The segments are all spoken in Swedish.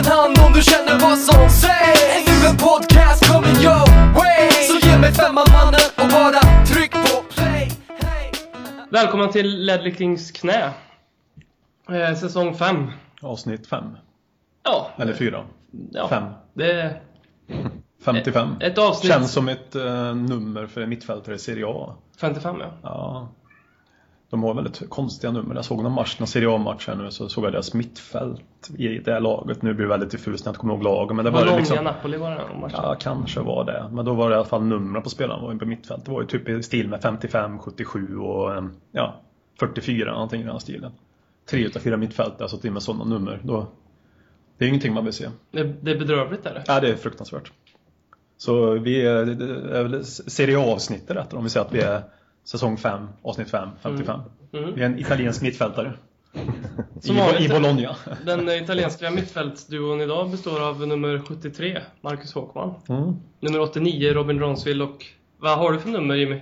en hand om du känner vad som sägs Nu en podcast coming your way Så ge mig femman mannen och bara tryck på play hey. Välkommen till Ledley Kings knä. Eh, säsong 5. Avsnitt 5. Ja, Eller 4. ja. Fem. Det är 55. ett avsnitt. Känns som ett eh, nummer för en mittfältare i Serie A. 55 ja. Ja. De har väldigt konstiga nummer. Jag såg någon match, någon Serie A-match här nu, så såg jag deras mittfält i det här laget. Nu blir det väldigt diffust när jag inte kommer ihåg lagen. Men det var Bologna, det liksom... Napoli var den matchen. Ja, kanske var det. Men då var det i alla fall numren på spelarna var på mittfält. Det var ju typ i stil med 55, 77 och eh, ja, 44 någonting i den här stilen. Tre utav fyra mittfältare har satt in med sådana nummer. Då, det är ingenting man vill se. Det, det är bedrövligt är det. Ja, det är fruktansvärt. Så vi är, det är väl Serie A-avsnittet om vi säger att vi är säsong 5, avsnitt 5, 55. Mm. Vi är en italiensk mittfältare. Som I. I Bologna. Den italienska mittfältsduon idag består av nummer 73, Marcus Håkman. Mm. Nummer 89, Robin Ronsvill och... Vad har du för nummer Jimmy?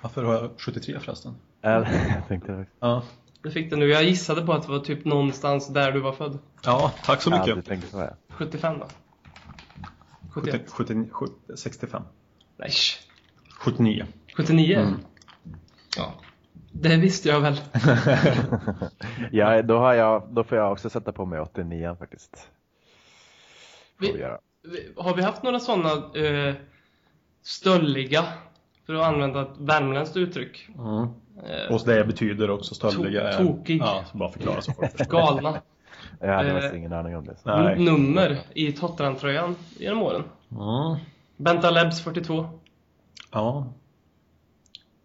Varför har jag 73 förresten? Ja, jag tänkte det. Ja, Du fick det nu. Jag gissade på att det var typ någonstans där du var född. ja tack så mycket. på det. 75 då? 71? 70, 70, 70, 65. Nej, 79. 79? Mm. Ja. Det visste jag väl. Ja, då, har jag, då får jag också sätta på mig 89 faktiskt. Vi Vi, har vi haft några sådana eh, stölliga, för att använda ett värmländskt uttryck, Mm. eh, Och det betyder också stöldiga. To- tokig. Ja, bara förklara så folk förstår. galna Jag hade Eh, ingen aning om det. Så. Nej. nummer i Tottenham-tröjan genom åren? Mm. Benta Lebs 42. Ja.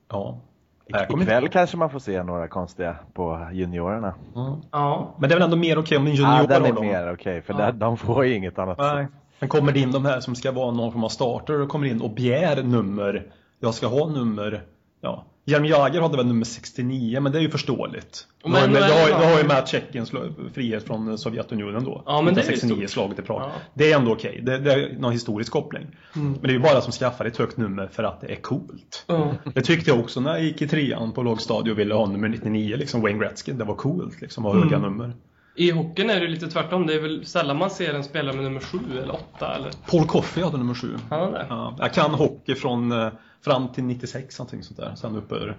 Ja. Ikväll inte... kanske man får se några konstiga på juniorerna. Mm. Ja. Men det är väl ändå mer okej om en junior Ja, den är mer okej, för Ja. där, de får ju inget annat. Nej. Men kommer det in de här som ska vara någon form av starter och kommer in och begär nummer. Jag ska ha nummer. Ja. Jeremy Jagr hade väl nummer 69 men det är ju förståeligt. Men Men har, det har, du har ju Matt Tjeckiens frihet från Sovjetunionen då. Ja, men det är ju 1969 stort. slaget i Prag. Ja. Det är ändå okej. Det, det är någon historisk koppling. Mm. Men det är ju bara som skaffar ett högt nummer för att det är coolt. Ja. Det tyckte jag också när jag gick i trean på lågstadiet och ville ha nummer 99, liksom Wayne Gretzky. Det var coolt liksom, att ha höga Mm. nummer. I hockeyn är det lite tvärtom. Det är väl sällan man ser en spelare med nummer 7 eller 8 eller... Paul Coffey hade nummer 7. Han har det? Ja, jag kan hockey från eh, fram till 96, någonting sånt där. Sen upp över.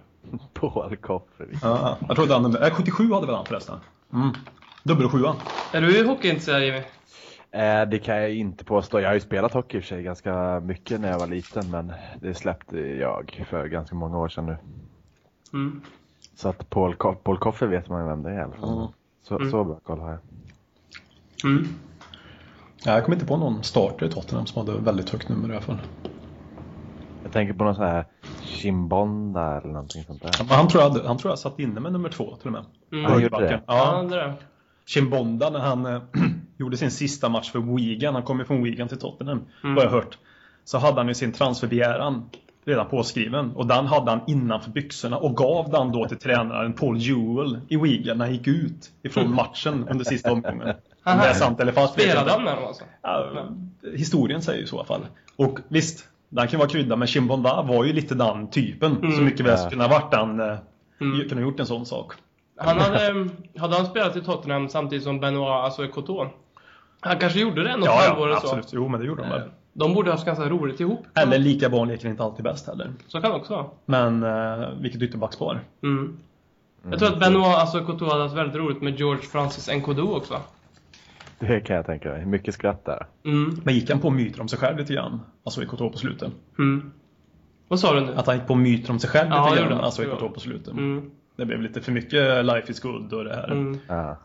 Paul Koffer. Ja, jag tror att han nummer, äh, 77 hade väl han förresten. Mm. Dubbel sjua. Är du hockeyintresserad Jimmy? Eh, det kan jag inte påstå. Jag har ju spelat hockey i och för sig ganska mycket när jag var liten, men det släppte jag för ganska många år sedan nu. Mm. Så att Paul, Paul Koffer vet man ju vem det är i alla fall. Mm. Så, Mm. så bra koll har jag. Mm. Ja, jag kommer inte på någon starter i Tottenham som hade väldigt högt nummer i alla fall. Jag tänker på någon sån här Chimbonda eller någonting sånt där. Men han tror jag, han tror jag satt inne med nummer två till och med. Mm. Han gjorde det? Ja, Ja. det. Chimbonda när han eh, gjorde sin sista match för Wigan, han kom ju från Wigan till Tottenham, Mm. vad jag hört. Så hade han ju sin transferbegäran redan påskriven och den hade han innanför byxorna och gav den då till tränaren Paul Jewell i Wigan när han gick ut ifrån matchen under sista omgången. Om det är sant eller falskt Spelade han med dem alltså? Ja, historien säger ju så i alla fall. Och visst, den kan vara krydda men Chimbonda var ju lite den typen Mm. som mycket väl Ja. skulle kunna varit den, eh, Mm. kunna gjort en sån sak. Han hade, hade han spelat i Tottenham samtidigt som Benoit, alltså Ekoto? Han kanske gjorde det något Ja, halvår ja eller så. absolut. Jo, men det gjorde de väl. Eh, De borde haft ganska roligt ihop. Eller lika barn leker inte alltid bäst heller. Så kan det också vara. Men eh, vilket ytterbackspar. Mm. Jag tror att Benoit, alltså Ekoto hade haft väldigt roligt med George Francis Nkodu också. Det kan jag tänka mig. Mycket skratt där. Mm. Men gick han på myter om sig själv lite grann? Alltså i KTH på slutet. Mm. Vad sa du nu? Att han gick på myter om sig själv Ja, det lite gjorde grann. han. Alltså i Det gjorde KTH på slutet. Mm. Det blev lite för mycket life is good och det här. Mm. Ja.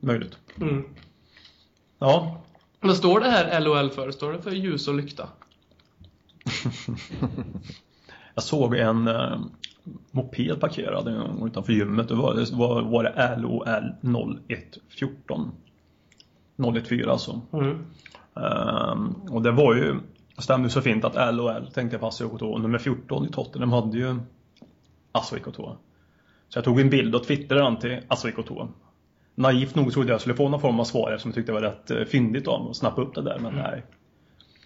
Möjligt. Mm. Ja. Vad står det här LOL för? Står det för ljus och lykta? Jag såg en eh, moped parkerad utanför gymmet. Det var det, var, var det LOL 0114. 014 alltså. Mm. Ehm, och det var ju stämde så fint att LOL tänkte jag Asso IKT. Och nummer 14 i Tottenham hade ju Asso IKT. Så jag tog en bild och twittrade den till Asso IKT. Naivt nog trodde jag skulle få någon form av svar eftersom jag tyckte det var rätt eh, fyndigt av mig att snappa upp det där. Men nej.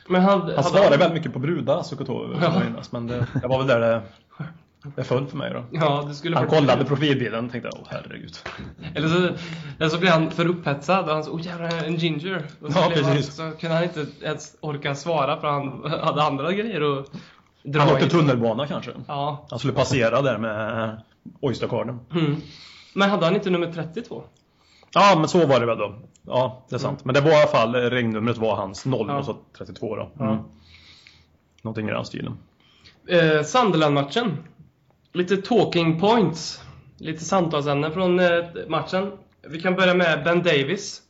Men Han hade svarade väldigt mycket på brudar, vill jag minnas, Men det, det var väl där det Det föll för mig då. Ja, det skulle Han kollade profilbilden och tänkte åh herregud. Eller så, eller så blir han för upphetsad och han så, åh jävlar, en ginger. Och så, Ja, blev han, precis. så kunde han inte ens orka svara för han hade andra grejer att dra Han åkte tunnelbana kanske. Ja. Han skulle passera där med Oysterkarden. Mm. Men hade han inte nummer 32? Ja, men så var det väl då. Ja, det är sant. Men det var i alla fall, regnumret var hans 0 Ja. och så 32 då. Ja. Mm. Någonting i den stilen. Eh, Sunderland-matchen. Lite talking points. Lite samtalsämnen från eh, matchen. Vi kan börja med Ben Davis.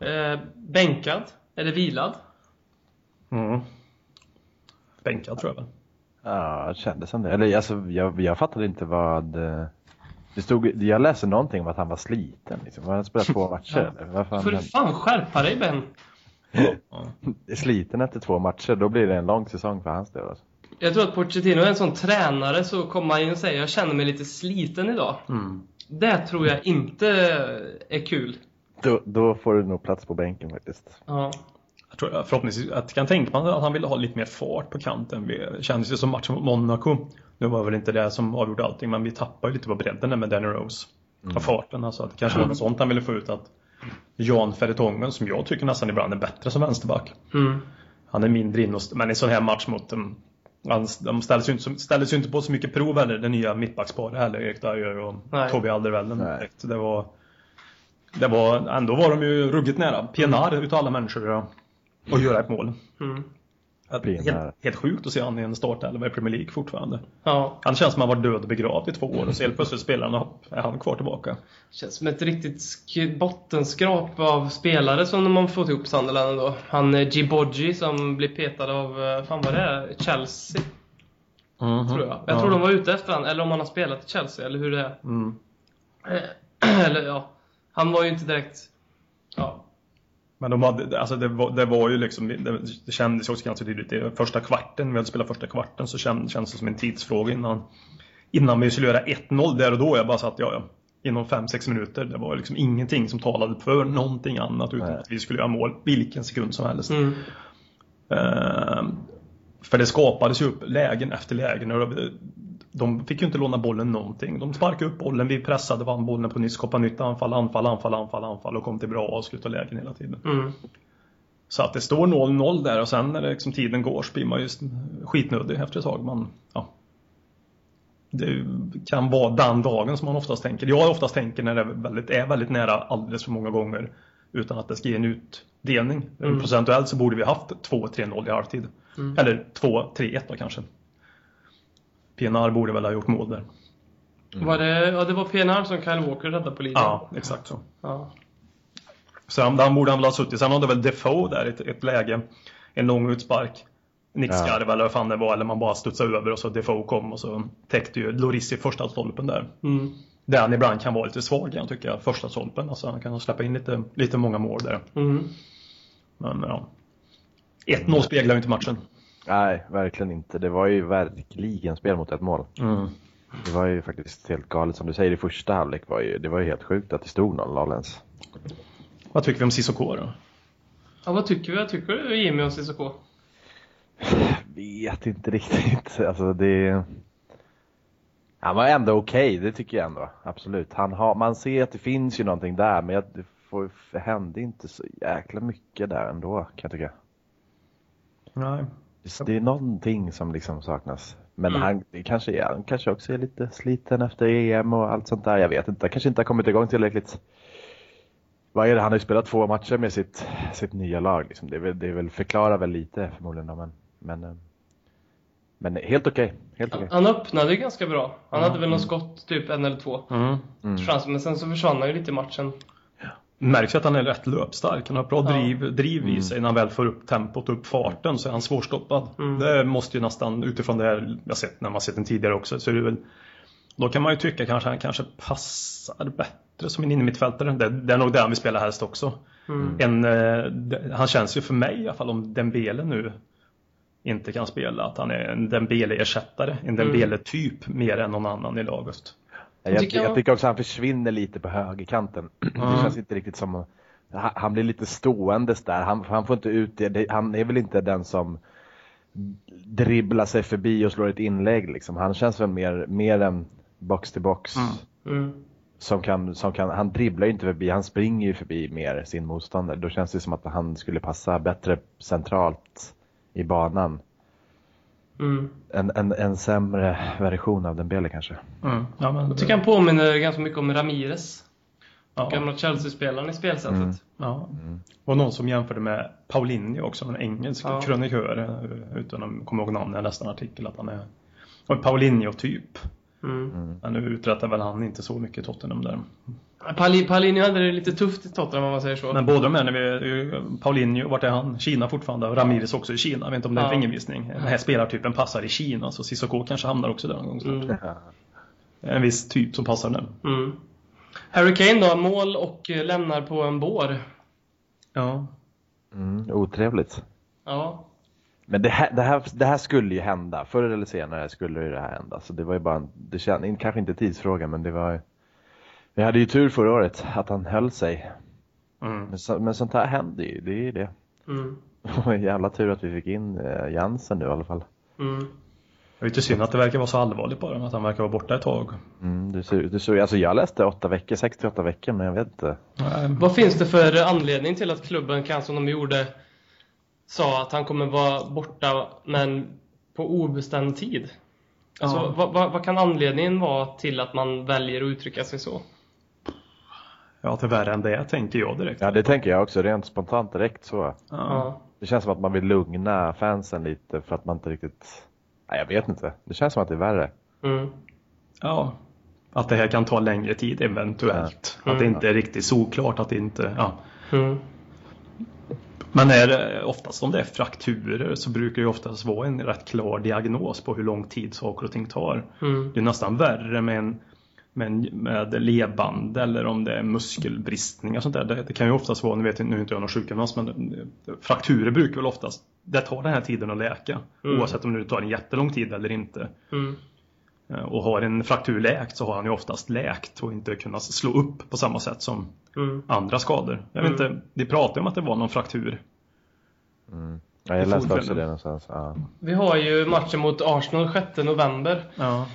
Eh, bänkad, eller vilad. Mm. Bänkad tror jag väl. Ja, det kändes som det. Eller alltså, jag, jag fattade inte vad... eh, Det stod, jag läste någonting om att han var sliten. Liksom. Han hade spelat två matcher. fan Får du hände? fan skärpa dig Ben. Sliten efter två matcher, då blir det en lång säsong för hans del. Alltså. Jag tror att Pochettino är en sån tränare så kommer han in och säger jag känner mig lite sliten idag. Mm. Det tror jag inte är kul. Då, då får du nog plats på bänken faktiskt. Ja. Jag tror förhoppningsvis att kan tänka mig att han ville ha lite mer fart på kanten. Det kändes ju som matchen mot Monaco. Nu var väl inte det som avgjorde allting, men vi tappade ju lite på bredden där med Danny Rose. Och farten, alltså att det kanske var något sånt han ville få ut att Jan Ferretongen, som jag tycker nästan ibland är bättre som vänsterback. Mm. Han är mindre in och, men i sån här match mot um, han, de ställdes ju, inte, så- ställdes ju inte på så mycket prov heller, det nya mittbacksparet heller, Erik Dyer och Nej. Nej. direkt. Det var, det var, ändå var de ju ruggigt nära. PNR utav alla människor att, att göra ett mål. Mm. Helt, helt sjukt att se han i en startelva i Premier League fortfarande. Ja. Han känns som att han var död och begravd i två år och så helt plötsligt spelar han och är han kvar tillbaka. Känns som ett riktigt sk- bottenskrap av spelare som har fått ihop Sunderland ändå. Han eh, Djibodji som blir petad av, eh, fan vad det är, Chelsea tror jag. Jag tror de var ute efter han, eller om han har spelat i Chelsea, eller hur det är. Mm. Eh, eller ja, han var ju inte direkt, ja. Men de hade, alltså det, var, det var ju liksom, det, det kändes också ganska tydligt i första kvarten, vi hade spelat första kvarten så känd, kändes det som en tidsfråga innan, innan vi skulle göra 1-0 där och då. Jag bara satt, ja ja, inom 5-6 minuter. Det var liksom ingenting som talade för någonting annat utan Nej. att vi skulle göra mål vilken sekund som helst. Mm. Ehm, för det skapades ju upp lägen efter lägen. Och de fick ju inte låna bollen någonting. De sparkade upp bollen, vi pressade, vann bollen på nytt, skapade nytt anfall, anfall, anfall, anfall, anfall och kom till bra avslut och lägen hela tiden. Mm. Så att det står 0-0 där och sen när liksom tiden går så blir man ju skitnödig efter ett tag. Man, ja. Det kan vara den dagen som man oftast tänker. Jag oftast tänker när det är väldigt, är väldigt nära alldeles för många gånger utan att det ska ge en utdelning. Mm. Procentuellt så borde vi haft 2-3-0 i halvtid. Mm. Eller 2-3-1 då kanske. PNR borde väl ha gjort mål där. Var det, ja det var PNR som Kyle Walker räddade på linjen. Ja, exakt så. Ja. Så han, borde han väl ha suttit. Sen hade väl Defoe där ett, ett läge. En lång utspark. Nickskarv eller vad fan det var. Eller man bara studsade över och så Defoe kom och så täckte ju Loris i första stolpen där. Mm. Där han ibland kan vara lite svag igen tycker jag. Första stolpen. Alltså han kan släppa in lite, lite många mål där. Mm. Men ja. 1-0 speglar ju inte matchen. Nej, verkligen inte. Det var ju verkligen spel mot ett mål. Mm. Det var ju faktiskt helt galet. Som du säger, i första halvlek var ju, det var ju helt sjukt att det stod 0-0 ens. Vad tycker vi om Cissoko då? Ja, vad tycker vi? Vad tycker du Jimmy och Cissoko? Vet inte riktigt. Alltså det... Han var ändå okej, det tycker jag ändå. Absolut. Han har, man ser att det finns ju någonting där, men jag, det, får, det hände inte så jäkla mycket där ändå, kan jag tycka. Nej. Det, det är någonting som liksom saknas. Men Mm. han det kanske, är, han kanske också är lite sliten efter EM och allt sånt där. Jag vet inte. Han kanske inte har kommit igång tillräckligt. Vad är det? Han har ju spelat två matcher med sitt, sitt nya lag. Liksom. Det, är väl, det är väl förklarar väl lite förmodligen. Då, men, men, eh, men helt okej. Helt okej. Han öppnade ju ganska bra. Han hade väl något skott, typ en eller två Mm. Mm. Men sen så försvann han ju lite i matchen. Märks ju att han är rätt löpstark. Han har bra Ja. driv, driv i sig när han väl får upp tempot och upp farten så är han svårstoppad. Mm. Det måste ju nästan utifrån det här jag sett när man sett den tidigare också så är det väl Då kan man ju tycka kanske han kanske passar bättre som en innermittfältare. Det, det är nog det han vill spela helst också. Mm. En, eh, det- han känns ju för mig i alla fall om Dembele nu inte kan spela att han är en Dembele-ersättare. En Dembele-typ mer än någon annan i laget. Jag, tycker jag, jag- tycker också att han försvinner lite på högerkanten. Det känns inte riktigt som... Han blir lite ståendes där. Han, han får inte ut det. Han är väl inte den som dribbla sig förbi och slå ett inlägg. Liksom. Han känns väl mer, mer en box till box. Mm. Som kan, som kan, han dribblar ju inte förbi, han springer ju förbi mer sin motståndare. Då känns det som att han skulle passa bättre centralt i banan. Mm. En, en, en sämre version av Dembele kanske. Mm. Ja, men, Jag tycker han påminner ganska mycket om Ramirez. ja. Gamla Chelsea-spelaren i spelsättet. Mm. Ja. Och någon som jämförde med Paulinho också, en engelsk Ja. krönikör, utan att komma ihåg namnet, jag läste en artikel att han är en Paulinho-typ. Mm. Men nu uträttar väl han inte så mycket i Tottenham där. Paulinho hade det lite tufft i Tottenham om man säger så. Men båda de här, när vi, Paulinho, vart är han? Kina fortfarande. Och Ramirez också i Kina. Jag vet inte om det är en Ja. fingervisning. Den här spelartypen passar i Kina, så Cissoko kanske hamnar också där någon gång snart. Mm. En viss typ som passar nu. Mm. Harry Kane då, mål och lämnar på en bår. Ja. Mm, otrevligt. Ja. Men det här, det, här, det här skulle ju hända. Förr eller senare skulle ju det här hända. Så det var ju bara en, det känd, kanske inte tidsfråga men det var Vi hade ju tur förra året att han höll sig. Mm. Men, så, men sånt här händer ju, det är ju det. Mm. Det var en jävla tur att vi fick in eh, Jansen nu i alla fall. Mm. Det är lite synd att det verkar vara så allvarligt bara, att han verkar vara borta ett tag. Mm, du ser, du ser, alltså jag läste åtta veckor, 68 veckor men jag vet inte. Nej. Vad finns det för anledning till att klubben kan, som de gjorde, sa att han kommer vara borta, men på obestämd tid? Alltså, Ja. vad, vad, vad kan anledningen vara till att man väljer att uttrycka sig så? Ja, till värre än det tänker jag direkt. Ja det tänker jag också, rent spontant direkt så. Ja. Det känns som att man vill lugna fansen lite för att man inte riktigt... Nej jag vet inte. Det känns som att det är värre. Mm. ja. Att det här kan ta längre tid eventuellt. Ja. Att det inte är riktigt såklart att det inte... Ja. Mm. Men är det, oftast om det är frakturer så brukar det oftast vara en rätt klar diagnos på hur lång tid saker och ting tar. Mm. Det är nästan värre med en med, en, med ledband eller om det är muskelbristningar sånt där. Det, det kan ju oftast vara, nu vet jag nu är inte jag någon sjukgymnast, men frakturer brukar väl oftast, det tar den här tiden att läka. Mm. Oavsett om det tar en jättelång tid eller inte. Mm. Eh, Och har en fraktur läkt så har han ju oftast läkt och inte kunnat slå upp på samma sätt som Mm. andra skador. Jag vet Mm. inte, de pratar ju om att det var någon fraktur. Ja, jag läste också det någonstans. Ja. Vi har ju matchen mot Arsenal 6 november. Ja.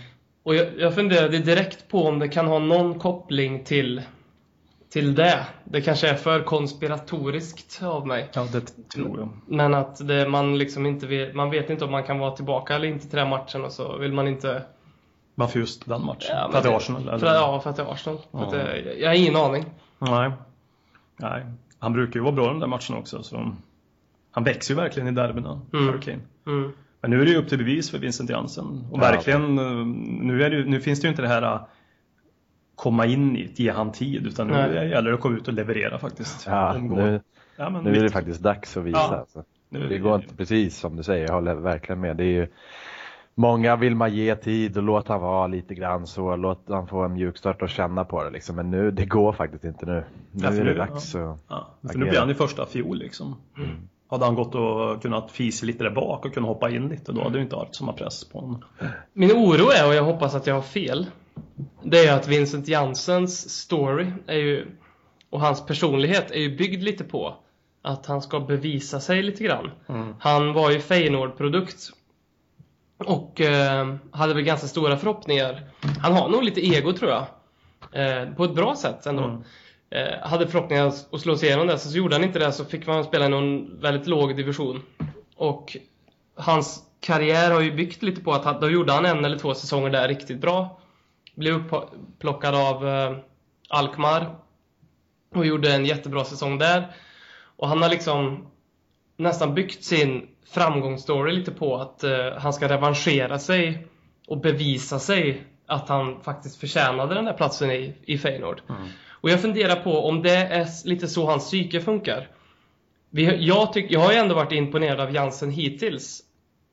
Och jag, jag funderade direkt på om det kan ha någon koppling till, till det. Det kanske är för konspiratoriskt av mig. Ja, det tror jag. Men att det, man liksom inte vet, man vet inte om man kan vara tillbaka eller inte till den matchen och så vill man inte... Varför just den matchen? Ja, för att det är Arsenal? Eller? För, ja, för att det är Arsenal. Ja. det, jag har ingen aning. Nej. Nej. Han brukar ju vara bra i den där matchen också. Så han växer ju verkligen i derbyna, Mm. Harry Kane. Mm. Men nu är det ju upp till bevis för Vincent Jansen. Och Ja. verkligen, eh, nu, det, nu finns det ju inte det här eh, komma in i det, ge han tid. Utan nu Nej. gäller det att komma ut och leverera faktiskt. Ja, nu, ja, nu är det faktiskt dags att visa. Ja. Alltså. nu- Det går inte precis som du säger, jag håller verkligen med. Det är ju, många vill man ge tid och låta han vara lite grann så, låt han få en mjukstart och känna på det liksom. Men nu, det går faktiskt inte nu. Nu Ja, är det nu- dags att... Ja, för nu agera. blir han i första fiol liksom. Hade han gått och kunnat fisa lite där bak och kunnat hoppa in lite, då hade det inte varit samma press på honom. Min oro är, och jag hoppas att jag har fel, det är att Vincent Janssens story är ju, och hans personlighet är ju byggd lite på att han ska bevisa sig lite grann. Mm. Han var ju Feyenoord-produkt och eh, hade väl ganska stora förhoppningar. Han har nog lite ego tror jag. Eh, på ett bra sätt ändå. Mm. Eh, hade förhoppningar att slå sig igenom det, så gjorde han inte det så fick man spela i någon väldigt låg division. Och hans karriär har ju byggt lite på att han, då gjorde han en eller två säsonger där riktigt bra. Blev upplockad av eh, Alkmaar och gjorde en jättebra säsong där. Och han har liksom nästan byggt sin framgångsstory lite på att eh, han ska revanschera sig och bevisa sig att han faktiskt förtjänade den där platsen i, i Feyenoord. Mm. Och jag funderar på om det är lite så hans psyke funkar. Vi, jag, tyck, jag har ju ändå varit imponerad av Jansen hittills.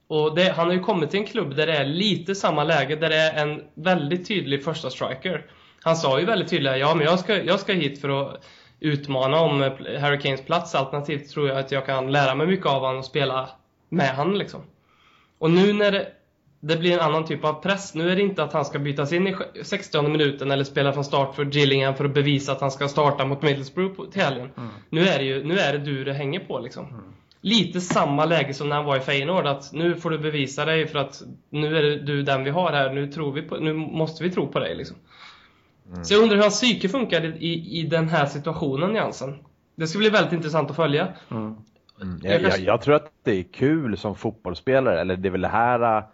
Och det, han har ju kommit till en klubb där det är lite samma läge, där det är en väldigt tydlig första striker. Han sa ju väldigt tydligt ja men jag ska, jag ska hit för att utmana om eh, Harry Kanes plats. Alternativt tror jag att jag kan lära mig mycket av honom och spela med honom. liksom. Och nu när det, blir en annan typ av press. Nu är det inte att han ska bytas in i 60 minuten eller spela från start för Gillingham för att bevisa att han ska starta mot Middlesbrough till helgen. Nu, är det ju, nu är det du det hänger på liksom. lite samma läge som när han var i Feyenoord. Att nu får du bevisa dig för att nu är du den vi har här. Nu, tror vi på, nu måste vi tro på dig. Liksom. Mm. Så jag undrar hur hans psyke funkar i, i den här situationen, Jansen. Det ska bli väldigt intressant att följa. Mm. Mm. Jag, jag, jag, tror att det är kul som fotbollsspelare, eller det är väl det här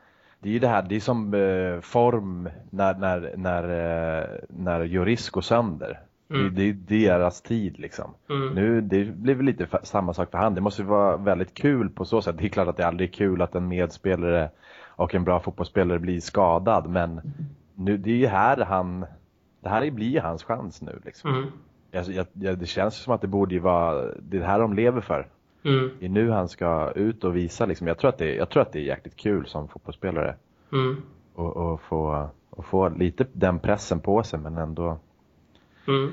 det är ju det här, det är som eh, form när, när, när, eh, när Juris går sönder. Mm. Det, det, är deras tid liksom. Mm. Nu, det blir väl lite samma sak för han. Det måste vara väldigt kul på så sätt. Det är klart att det aldrig är kul att en medspelare och en bra fotbollsspelare blir skadad. Men nu, det är ju här han, det här blir hans chans nu liksom. Mm. Jag, jag, det känns som att det borde ju vara, det är det här de lever för. Mm. Det är nu han ska ut och visa liksom. Jag tror att det, jag tror att det är jäkligt kul som fotbollsspelare. Mm. Och, och, få, och få lite den pressen på sig men ändå mm.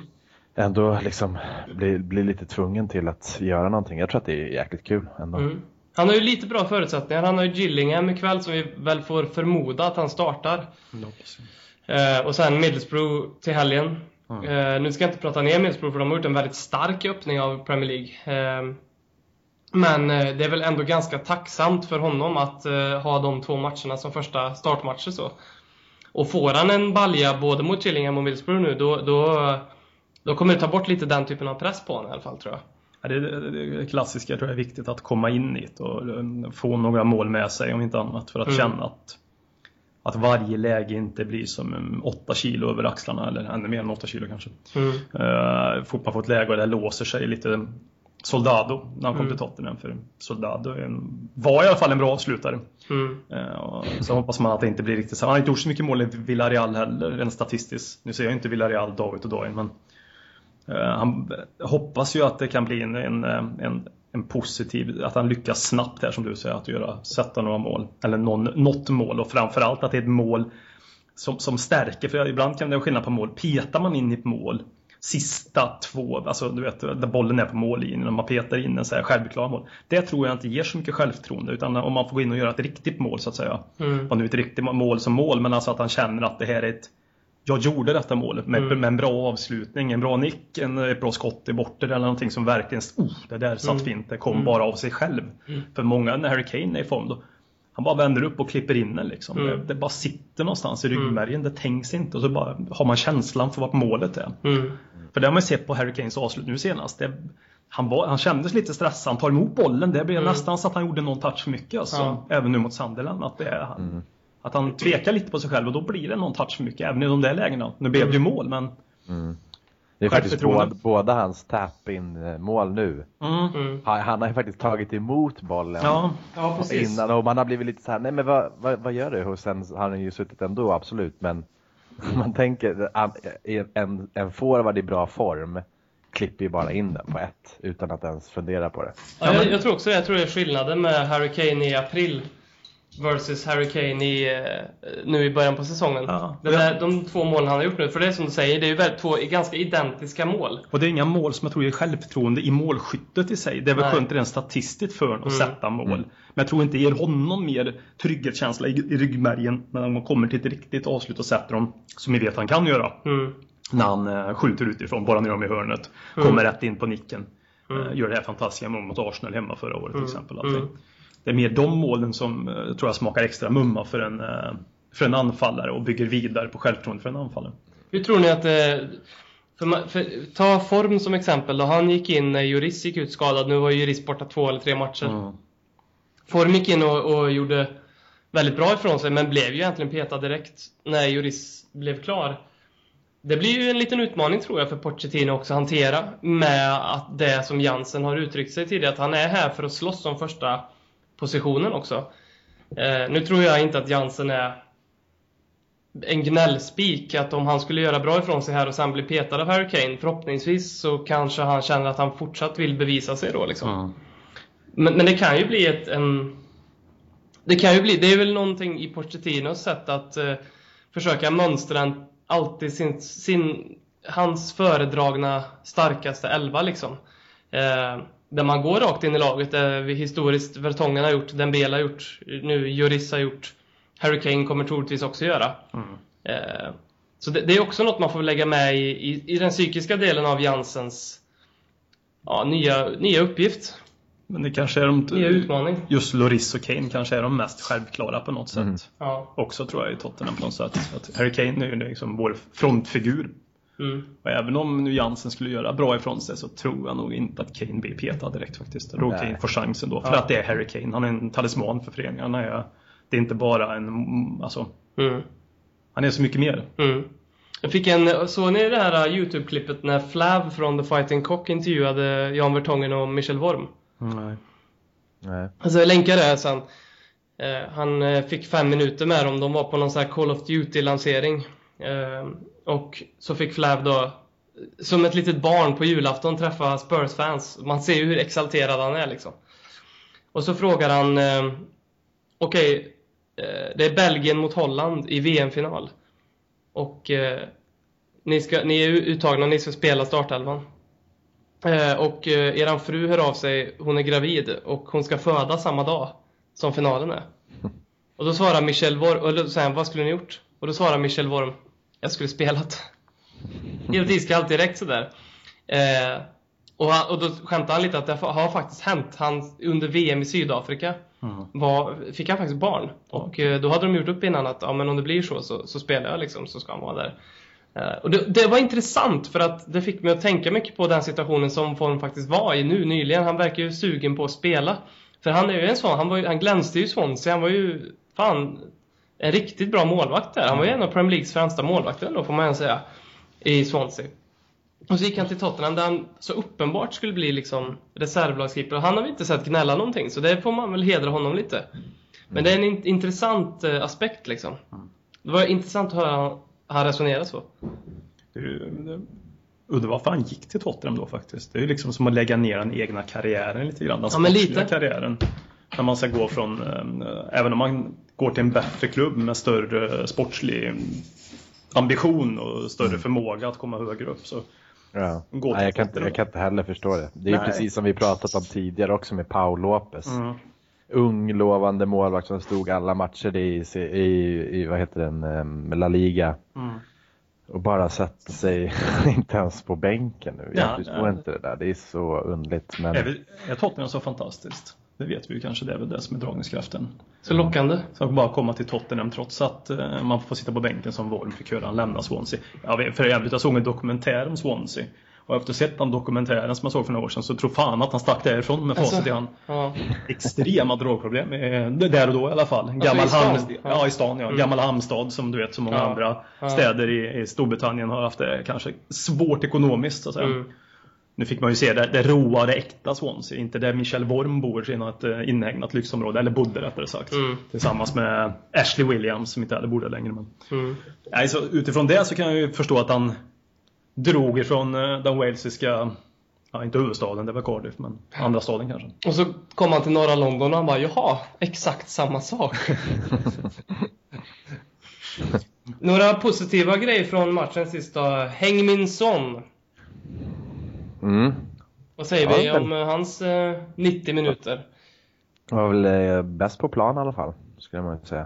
ändå liksom bli, bli lite tvungen till att göra någonting. Jag tror att det är jäkligt kul ändå. Mm. Han har ju lite bra förutsättningar. Han har ju Gillingham ikväll som vi väl får förmoda att han startar. Eh, och sen Middlesbrough till helgen. Eh, nu ska jag inte prata ner Middlesbrough för de har gjort en väldigt stark öppning av Premier League. Eh, men eh, det är väl ändå ganska tacksamt för honom att uh, ha de två matcherna som första startmatcher. Så. Och får han en balja både mot Gillingham och Middlesbrough nu, då, då, då kommer det ta bort lite den typen av press på honom i alla fall tror jag. Ja, det, klassiska jag tror jag är viktigt att komma in i det och eh, få några mål med sig om inte annat för att mm. känna att, att varje läge inte blir som 8 kilo över axlarna eller ännu mer än 8 kilo kanske. Mm. Uh, fotboll får ett läge och det låser sig lite Soldado när han kom mm. till Tottenham. För Soldado var i alla fall en bra avslutare. Mm. Uh, så hoppas man att det inte blir riktigt så. Han har inte gjort så mycket mål i Villarreal heller, rent statistiskt. Nu ser jag inte Villarreal dag ut och dag in, men uh, han hoppas ju att det kan bli en, en, en, en, positiv, att han lyckas snabbt här som du säger, att göra, sätta några mål. Eller någon, något mål och framförallt att det är ett mål som, som stärker, för ibland kan det vara skillnad på mål. Petar man in i ett mål sista två, alltså du vet där bollen är på mållinjen och man petar in en så här självklar mål. Det tror jag inte ger så mycket självförtroende utan om man får gå in och göra ett riktigt mål så att säga. Mm. Och nu ett riktigt mål som mål men alltså att han känner att det här är ett jag gjorde detta målet med, mm. med en bra avslutning, en bra nick, en, ett bra skott i bortre eller någonting som verkligen, oh, det där satt mm. fint, det kom mm. bara av sig själv. Mm. För många när Harry Kane är i form då, han bara vänder upp och klipper in den liksom. Mm. Det, det, bara sitter någonstans i ryggmärgen, det tänks inte och så bara har man känslan för vad målet är. Mm. För det har man sett på Harry Kanes avslut nu senast. Det, han, var, han kändes lite stressad, han tar emot bollen. Det blev mm. nästan så att han gjorde någon touch för mycket. Alltså, ja. Även nu mot Sunderland. Att, det är, mm. att han tvekar lite på sig själv och då blir det någon touch för mycket. Även i de där lägena. Nu blev det ju mål men mm. Det är faktiskt båda, båda hans tap-in mål nu. Mm. mm. Han, han, har ju faktiskt tagit emot bollen ja. Ja, innan och man har blivit lite så här, nej men vad, vad, vad gör du? Och sen har han ju suttit ändå, absolut. Men man tänker, en, en forward i bra form klipper ju bara in den på ett utan att ens fundera på det. Ja, jag, jag tror också det. Jag tror det är skillnaden med Harry Kane i april versus Harry Kane i, eh, nu i början på säsongen. Ja. Det där, de två målen han har gjort nu, för det är som du säger, det är ju väl två ganska identiska mål. Och det är inga mål som jag tror ger självförtroende i målskyttet i sig. Det är väl Nej. skönt rent statistiskt för honom att mm. sätta mål. Mm. Men jag tror inte det ger honom mer trygghetskänsla i, i ryggmärgen när man kommer till ett riktigt avslut och sätter dem, som vi vet han kan göra. Mm. När han uh, skjuter utifrån, bara ner dem i hörnet, mm. kommer rätt in på nicken. Uh, gör det här fantastiska målet mot Arsenal hemma förra året till mm. exempel. Allting det är mer de målen som eh, tror jag smakar extra mumma för en, eh, för en anfallare och bygger vidare på självförtroende för en anfallare. Hur tror ni att det... För, för, ta Form som exempel då. Han gick in när Juris gick ut skadad. Nu var Juris borta två eller tre matcher. Mm. Form gick in och, och, gjorde väldigt bra ifrån sig men blev ju egentligen petad direkt när Juris blev klar. Det blir ju en liten utmaning tror jag för Pochettino också att hantera med att det som Jansen har uttryckt sig tidigare att han är här för att slåss om första positionen också. Eh, nu tror jag inte att Jansen är en gnällspik, att om han skulle göra bra ifrån sig här och sen bli petad av Harry Kane, förhoppningsvis så kanske han känner att han fortsatt vill bevisa sig då liksom. Mm. Men, men, det kan ju bli ett, en... Det kan ju bli, det är väl någonting i Pochettinos sätt att eh, försöka mönstra en, alltid sin, sin, hans föredragna starkaste elva liksom. Eh, där man går rakt in i laget. Där vi historiskt Vertongen har gjort, Dembele har gjort, nu Juris har gjort. Harry Kane kommer troligtvis också göra. Mm. Eh, så det, det, är också något man får lägga med i, i, i den psykiska delen av Jansens ja, nya, nya uppgift. Men det kanske är de... Nya utmaning. Just Loris och Kane kanske är de mest självklara på något sätt. Mm. Ja. Också tror jag i Tottenham på något sätt. Att Harry Kane är ju liksom vår frontfigur. Mm. Och även om nu Jansen skulle göra bra ifrån sig så tror jag nog inte att Kane blir petad direkt faktiskt. Jag tror Nej. Kane får chansen då. För Ja. att det är Harry Kane. Han är en talisman för föreningen. Är, det är inte bara en... Alltså, Mm. han är så mycket mer. Mm. Jag fick en, såg ni det här Youtube-klippet när Flav från The Fighting Cock intervjuade Jan Vertongen och Michel Worm? Nej. Nej. Alltså jag länkar det här sen. Eh, han eh, fick fem minuter med dem. De var på någon sån här Call of Duty-lansering. Eh, och så fick Flav då, som ett litet barn på julafton, träffa Spurs-fans. Man ser ju hur exalterad han är liksom. Och så frågar han, eh, okej, eh, det är Belgien mot Holland i VM-final. Och eh, ni, ska, ni är uttagna, ni ska spela startelvan. Eh, och eh, eran fru hör av sig, hon är gravid och hon ska föda samma dag som finalen är. Och då svarar Michel Worm, och då säger han, vad skulle ni gjort? Och då svarar Michel Worm, jag skulle spelat. Helt iskallt direkt sådär. Eh, och, han, och då skämtar han lite att det har faktiskt hänt. Han, under VM i Sydafrika Mm. var, fick han faktiskt barn. Och eh, då hade de gjort upp innan att ja, men om det blir så, så, så spelar jag liksom, så ska han vara där. Eh, och det, det var intressant för att det fick mig att tänka mycket på den situationen som Form faktiskt var i nu nyligen. Han verkar ju sugen på att spela. För han är ju en sån, han, var ju, han glänste ju i Swansea, han var ju fan en riktigt bra målvakt där. Han var ju en av Premier Leagues främsta målvakter då får man ju säga. I Swansea. Och så gick han till Tottenham där han så uppenbart skulle bli liksom reservlagskeeper. Och han har vi inte sett gnälla någonting, så det får man väl hedra honom lite. Men det är en in- intressant eh, aspekt liksom. Det var intressant att höra han, resonera så. Udde varför han gick till Tottenham då faktiskt. Det är ju liksom som att lägga ner den egna karriären lite grann. Den Ja, men lite. karriären. När man ska gå från, eh, även om man går till en bättre klubb med större sportslig ambition och större Mm. förmåga att komma högre upp så Ja. Gå Nej, jag, kan inte, jag kan inte heller förstå det. Det är Nej. precis som vi pratat om tidigare också med Paul Lopez. Mm. Ung, lovande målvakt som stod alla matcher i, i, i vad heter den, em, La Liga. Mm. Och bara sätter sig inte ens på bänken nu. Jag Ja, förstår ja. inte det där. Det är så underligt. Men Är, vi, är Tottenham så fantastiskt? Det vet vi ju kanske, det är väl det som är dragningskraften. Så lockande. Så att bara komma till Tottenham trots att eh, man får sitta på bänken som Worm fick höra han lämna Swansea. Vet, för jävligt, jag såg en dokumentär om Swansea. Och efter att ha sett den dokumentären som jag såg för några år sedan så tror fan att han stack därifrån med facit i hand. Ja. Extrema drogproblem, eh, där och då i alla fall. Alltså Gammal i stan? Ja. ja, i stan ja. Mm. Gammal Hamstad som du vet så många Ja. andra Ja. städer i, i Storbritannien har haft det kanske svårt ekonomiskt så att säga. Mm. Nu fick man ju se det, det råa, det äkta Swansea. Inte där Michel Worm bor i något eh, inhägnat lyxområde, eller bodde rättare sagt. Mm. Tillsammans med Ashley Williams som inte heller bor där längre. Men... Mm. Nej, så utifrån det så kan jag ju förstå att han drog ifrån eh, den walesiska, ja inte huvudstaden, det var Cardiff, men andra staden kanske. Och så kom han till norra London och han bara, jaha, exakt samma sak. Några positiva grejer från matchen sist då. Häng min son. Mm. Vad säger Ja, vi om eh, hans eh, 90 minuter? var väl eh, bäst på plan i alla fall, skulle man säga.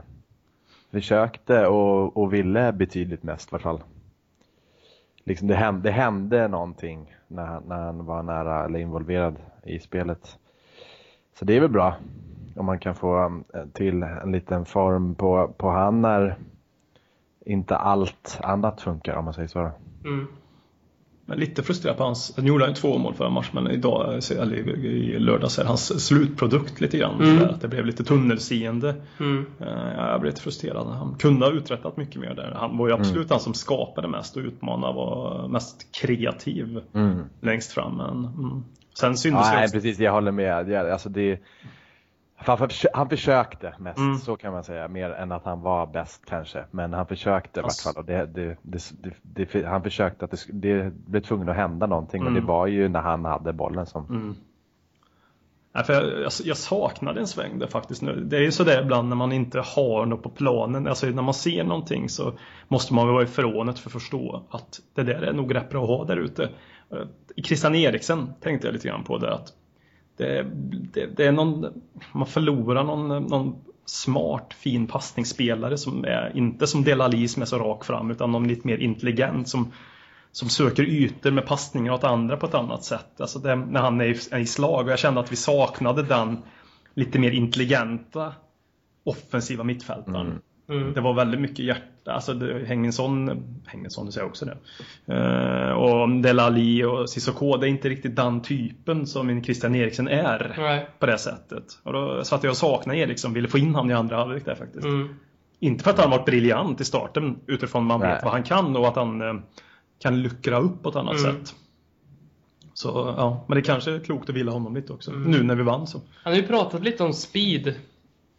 Försökte och, och ville betydligt mest i alla fall. Liksom det, hände, det hände någonting när, han- när han var nära eller involverad i spelet. Så det är väl bra om man kan få eh, till en liten form på, på han när inte allt annat funkar om man säger så. Mm. Men lite frustrerad på hans, nu gjorde han två mål förra matchen, men idag, eller i, lördags, är hans slutprodukt lite grann. Mm. Att det blev lite tunnelseende. Mm. Eh, Jag blev lite frustrerad. Han kunde ha uträttat mycket mer där. Han var ju absolut den som skapade mest och utmanade var mest kreativ Mm. längst fram. Men, mm. Sen syntes Ja, det nej, också. precis, jag håller med. Alltså det, han, han försökte mest, Mm. så kan man säga. Mer än att han var bäst kanske. Men han försökte i vart fall. Och det, det, det, det, det, han försökte att det, det blev tvungen att hända någonting. Och Mm. det var ju när han hade bollen som... Mm. Nej, för jag, jag, jag saknade en sväng där faktiskt nu. Det är ju sådär ibland när man inte har något på planen. Alltså när man ser någonting så måste man vara ifrån det för att förstå att det där är nog rätt bra att ha där ute. Eh, Christian Eriksen tänkte jag lite grann på det att det, det, det är någon, man förlorar någon, någon smart fin passningsspelare som är inte som Delali som är så rak fram utan någon lite mer intelligent som som söker ytor med passningar åt andra på ett annat sätt. Alltså det, när han är i, är i slag. Och jag kände att vi saknade den lite mer intelligenta offensiva mittfältaren. Mm. Mm. Det var väldigt mycket hjärta. Alltså Henningsson du säger också det. Eh, och Delali och Cissoko, det är inte riktigt den typen som en Christian Eriksen är. Nej. På det sättet. Och då satt jag och saknade Eriksson, ville få in honom i andra halvlek där faktiskt. Mm. Inte för att han varit briljant i starten utifrån man Nej. vet vad han kan och att han eh, kan luckra upp på ett annat Mm. sätt. Så ja, men det kanske är klokt att vila honom lite också. Mm. Nu när vi vann så. Han har ju pratat lite om speed,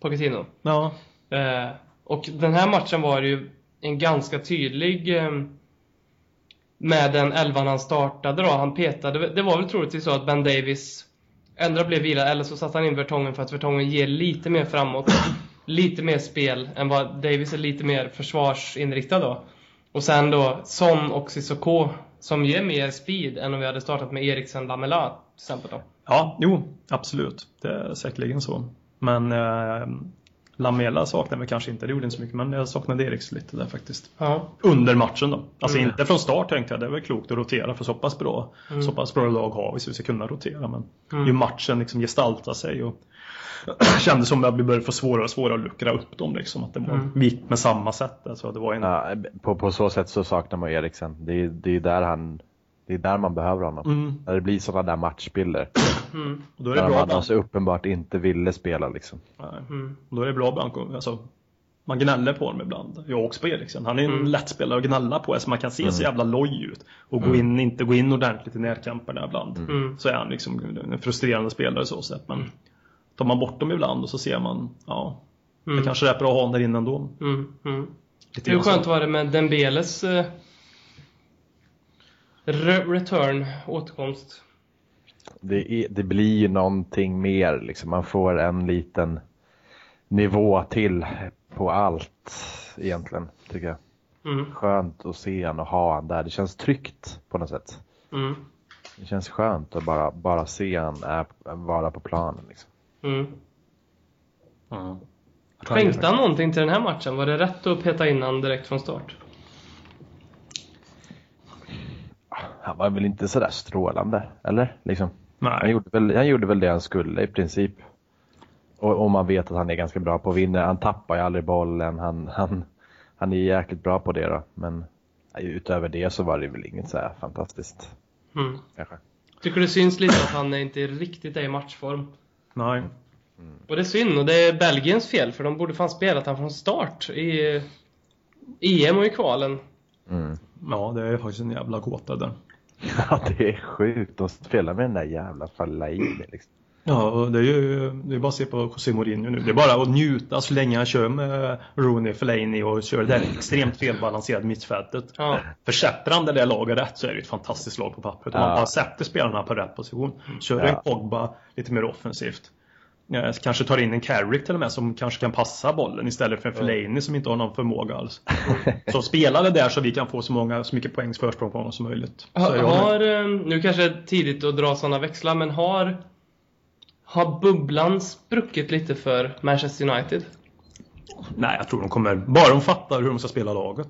Pochettino. Ja, Eh, och den här matchen var ju en ganska tydlig eh, med den elvan han startade då. Han petade, det var väl troligtvis så att Ben Davis ändra blev vilad eller så satte han in Vertongen för att Vertongen ger lite mer framåt. lite mer spel än vad Davis är lite mer försvarsinriktad då. Och sen då Son och Cissoko som ger mer speed än om vi hade startat med Eriksen Lamela till exempel då. ja, jo, absolut. Det är säkerligen så. Men eh, Lamela saknade väl kanske inte, det gjorde inte så mycket, men jag saknade Eriks lite där faktiskt. Ja. Under matchen då. Alltså Mm. inte från start tänkte jag, det är väl klokt att rotera för så pass bra, Mm. så pass bra lag har vi så vi ska kunna rotera. Men Mm. ju matchen liksom gestaltar sig och kändes som att vi började få svårare och svårare att luckra upp dem liksom. Att det var, Mm. vi gick med samma sätt. Alltså, det var en, Ja, på, på så sätt så saknar man Eriksen. Det är, det är där han det är där man behöver honom. mm, När det blir sådana där matchbilder. Mm. och då är det När bra man ibland. alltså uppenbart inte ville spela liksom. Nej. Mm. Och då är det bra ibland. Alltså, man gnäller på honom ibland. Jag också på Eriksen. Han är en Mm. lätt spelare att gnälla på. Alltså man kan se så Mm. jävla loj ut. Och gå in, inte gå in ordentligt i närkamperna ibland. Mm. Så är han liksom en frustrerande spelare så sett. Men tar man bort dem ibland och så ser man, ja, Mm. det kanske är bra att ha honom där inne ändå. Mm. Mm. Hur så. skönt var det med Dembeles eh, re- return, återkomst? Det, är, det blir ju någonting mer liksom. Man får en liten nivå till på allt egentligen, tycker jag. Mm. Skönt att se han och ha han där. Det känns tryggt på något sätt. Mm. Det känns skönt att bara, bara se han är, vara på planen. Liksom. Mm. Ja. Skänkte han någonting till den här matchen? Var det rätt att peta in han direkt från start? Han var väl inte sådär strålande, eller? Liksom. Han, Nej. gjorde väl, han gjorde väl det han skulle i princip. Och, och man vet att han är ganska bra på att vinna. Han tappar ju aldrig bollen. Han, han, han är jäkligt bra på det då. Men nej, utöver det så var det väl inget så här fantastiskt. Mm. Kanske. Tycker det syns lite att han inte riktigt är i matchform. Nej. Och det är synd, och det är Belgiens fel, för de borde fan spelat han från start i EM och i kvalen. Mm. Ja, det är faktiskt en jävla gåta där. Ja, det är sjukt. De spelar med den där jävla Fellaini liksom. Ja, och det är ju det är bara att se på José Mourinho nu. Det är bara att njuta så länge han kör med Rooney, Fellaini och kör det där extremt felbalanserade mittfältet. Ja. För sätter han det där laget rätt så är det ett fantastiskt lag på pappret. Om Ja. man bara sätter spelarna på rätt position. Kör Ja. en Pogba lite mer offensivt. Ja, kanske tar in en Carrick till och med som kanske kan passa bollen istället för en Fellaini som inte har någon förmåga alls. Så spela det där så vi kan få så, många, så mycket poängs försprång på honom som möjligt. Har, har, eh, nu kanske det är tidigt att dra sådana växlar, men har, har bubblan spruckit lite för Manchester United? Nej, jag tror de kommer, bara de fattar hur de ska spela laget.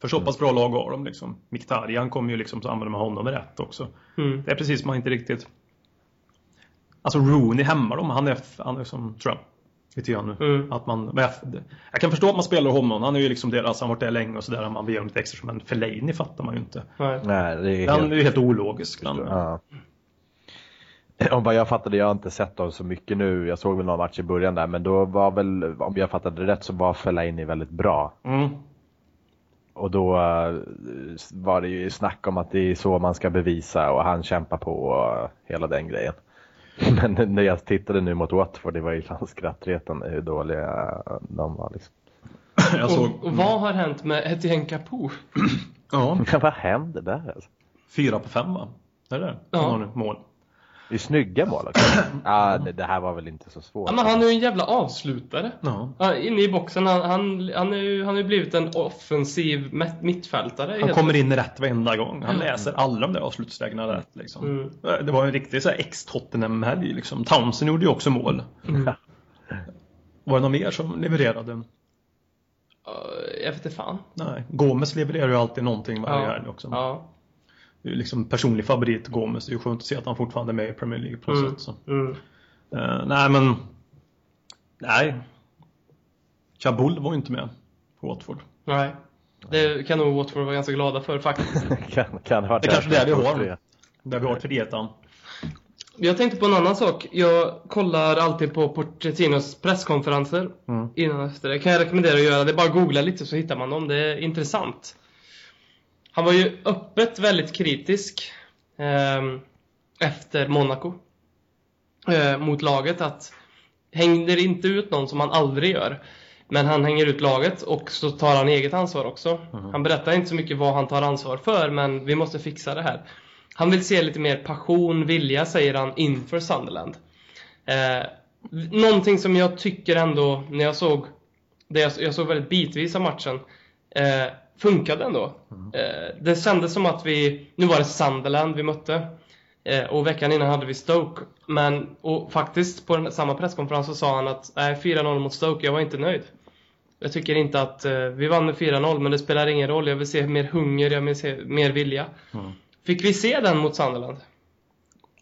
För så pass bra lag har de liksom. Mkhitaryan kommer ju liksom att använda med honom rätt också. Mm. Det är precis som man inte riktigt... Alltså Rooney hämmar dem, han är, han är som, tror jag, lite grann nu. Mm. Att man, jag, kan förstå att man spelar honom, han är ju liksom deras, han har varit där länge och sådär, man vill ge honom lite extra, men Fellaini fattar man ju inte. Nej. Nej, det är Han helt... är ju helt ologisk. Ja. Om vad jag fattade, jag har inte sett dem så mycket nu. Jag såg väl någon match i början där, men då var väl, om jag fattade rätt, så var Fellaini väldigt bra. mm. Och då eh, var det ju snack om att det är så man ska bevisa och han kämpar på och hela den grejen. Men när jag tittade nu mot Watford, det var ju fan skrattretande hur dåliga de var liksom. Jag såg... Och, och vad har hänt med Etienne Capoe? Ja, vad händer där alltså? fyra på fem va? Är det det? Ja. Mål. Det är snygga mål också. ah, det, det här var väl inte så svårt. Ja, men han är ju en jävla avslutare. Ja. Ja, inne i boxen, han, han, han, är ju, han ju blivit en offensiv mittfältare. Han kommer in rätt varenda gång. Han läser alla de där avslutslägena rätt. Liksom. Mm. Det var en riktig ex-Tottenham-helg. Liksom. Townsend gjorde ju också mål. Mm. Var det någon mer som levererade? Ja, jag vet inte fan. Nej. Gomes levererar ju alltid någonting varje helg också. Ja. Liksom personlig favorit Gomes. Det är ju skönt att se att han fortfarande är med i Premier League på något Mm. sätt. Så. Mm. Eh, nej men Nej Kabul var ju inte med på Watford. Nej. Det kan nog Watford vara ganska glada för faktiskt. kan, kan ha Det kanske är det vi har. Där vi har tretan. Jag tänkte på en annan sak. Jag kollar alltid på Pochettinos presskonferenser Mm. innan och efter. Det kan jag rekommendera att göra. Det är bara att googla lite så hittar man dem. Det är intressant. Han var ju öppet väldigt kritisk ehm, efter Monaco. Eh, mot laget att hängde det inte ut någon som han aldrig gör. Men han hänger ut laget och så tar han eget ansvar också. Han berättar inte så mycket vad han tar ansvar för men vi måste fixa det här. Han vill se lite mer passion, vilja säger han inför Sunderland. Eh, någonting som jag tycker ändå, när jag såg det jag, jag såg väldigt bitvis av matchen, eh, funkade ändå. Eh, det kändes som att vi, nu var det Sunderland vi mötte. Eh, och veckan innan hade vi Stoke. Men, och faktiskt på den, samma presskonferens så sa han att nej, 4-0 mot Stoke, jag var inte nöjd. Jag tycker inte att, eh, vi vann med 4-0 men det spelar ingen roll. Jag vill se mer hunger, jag vill se mer vilja. Fick vi se den mot Sunderland?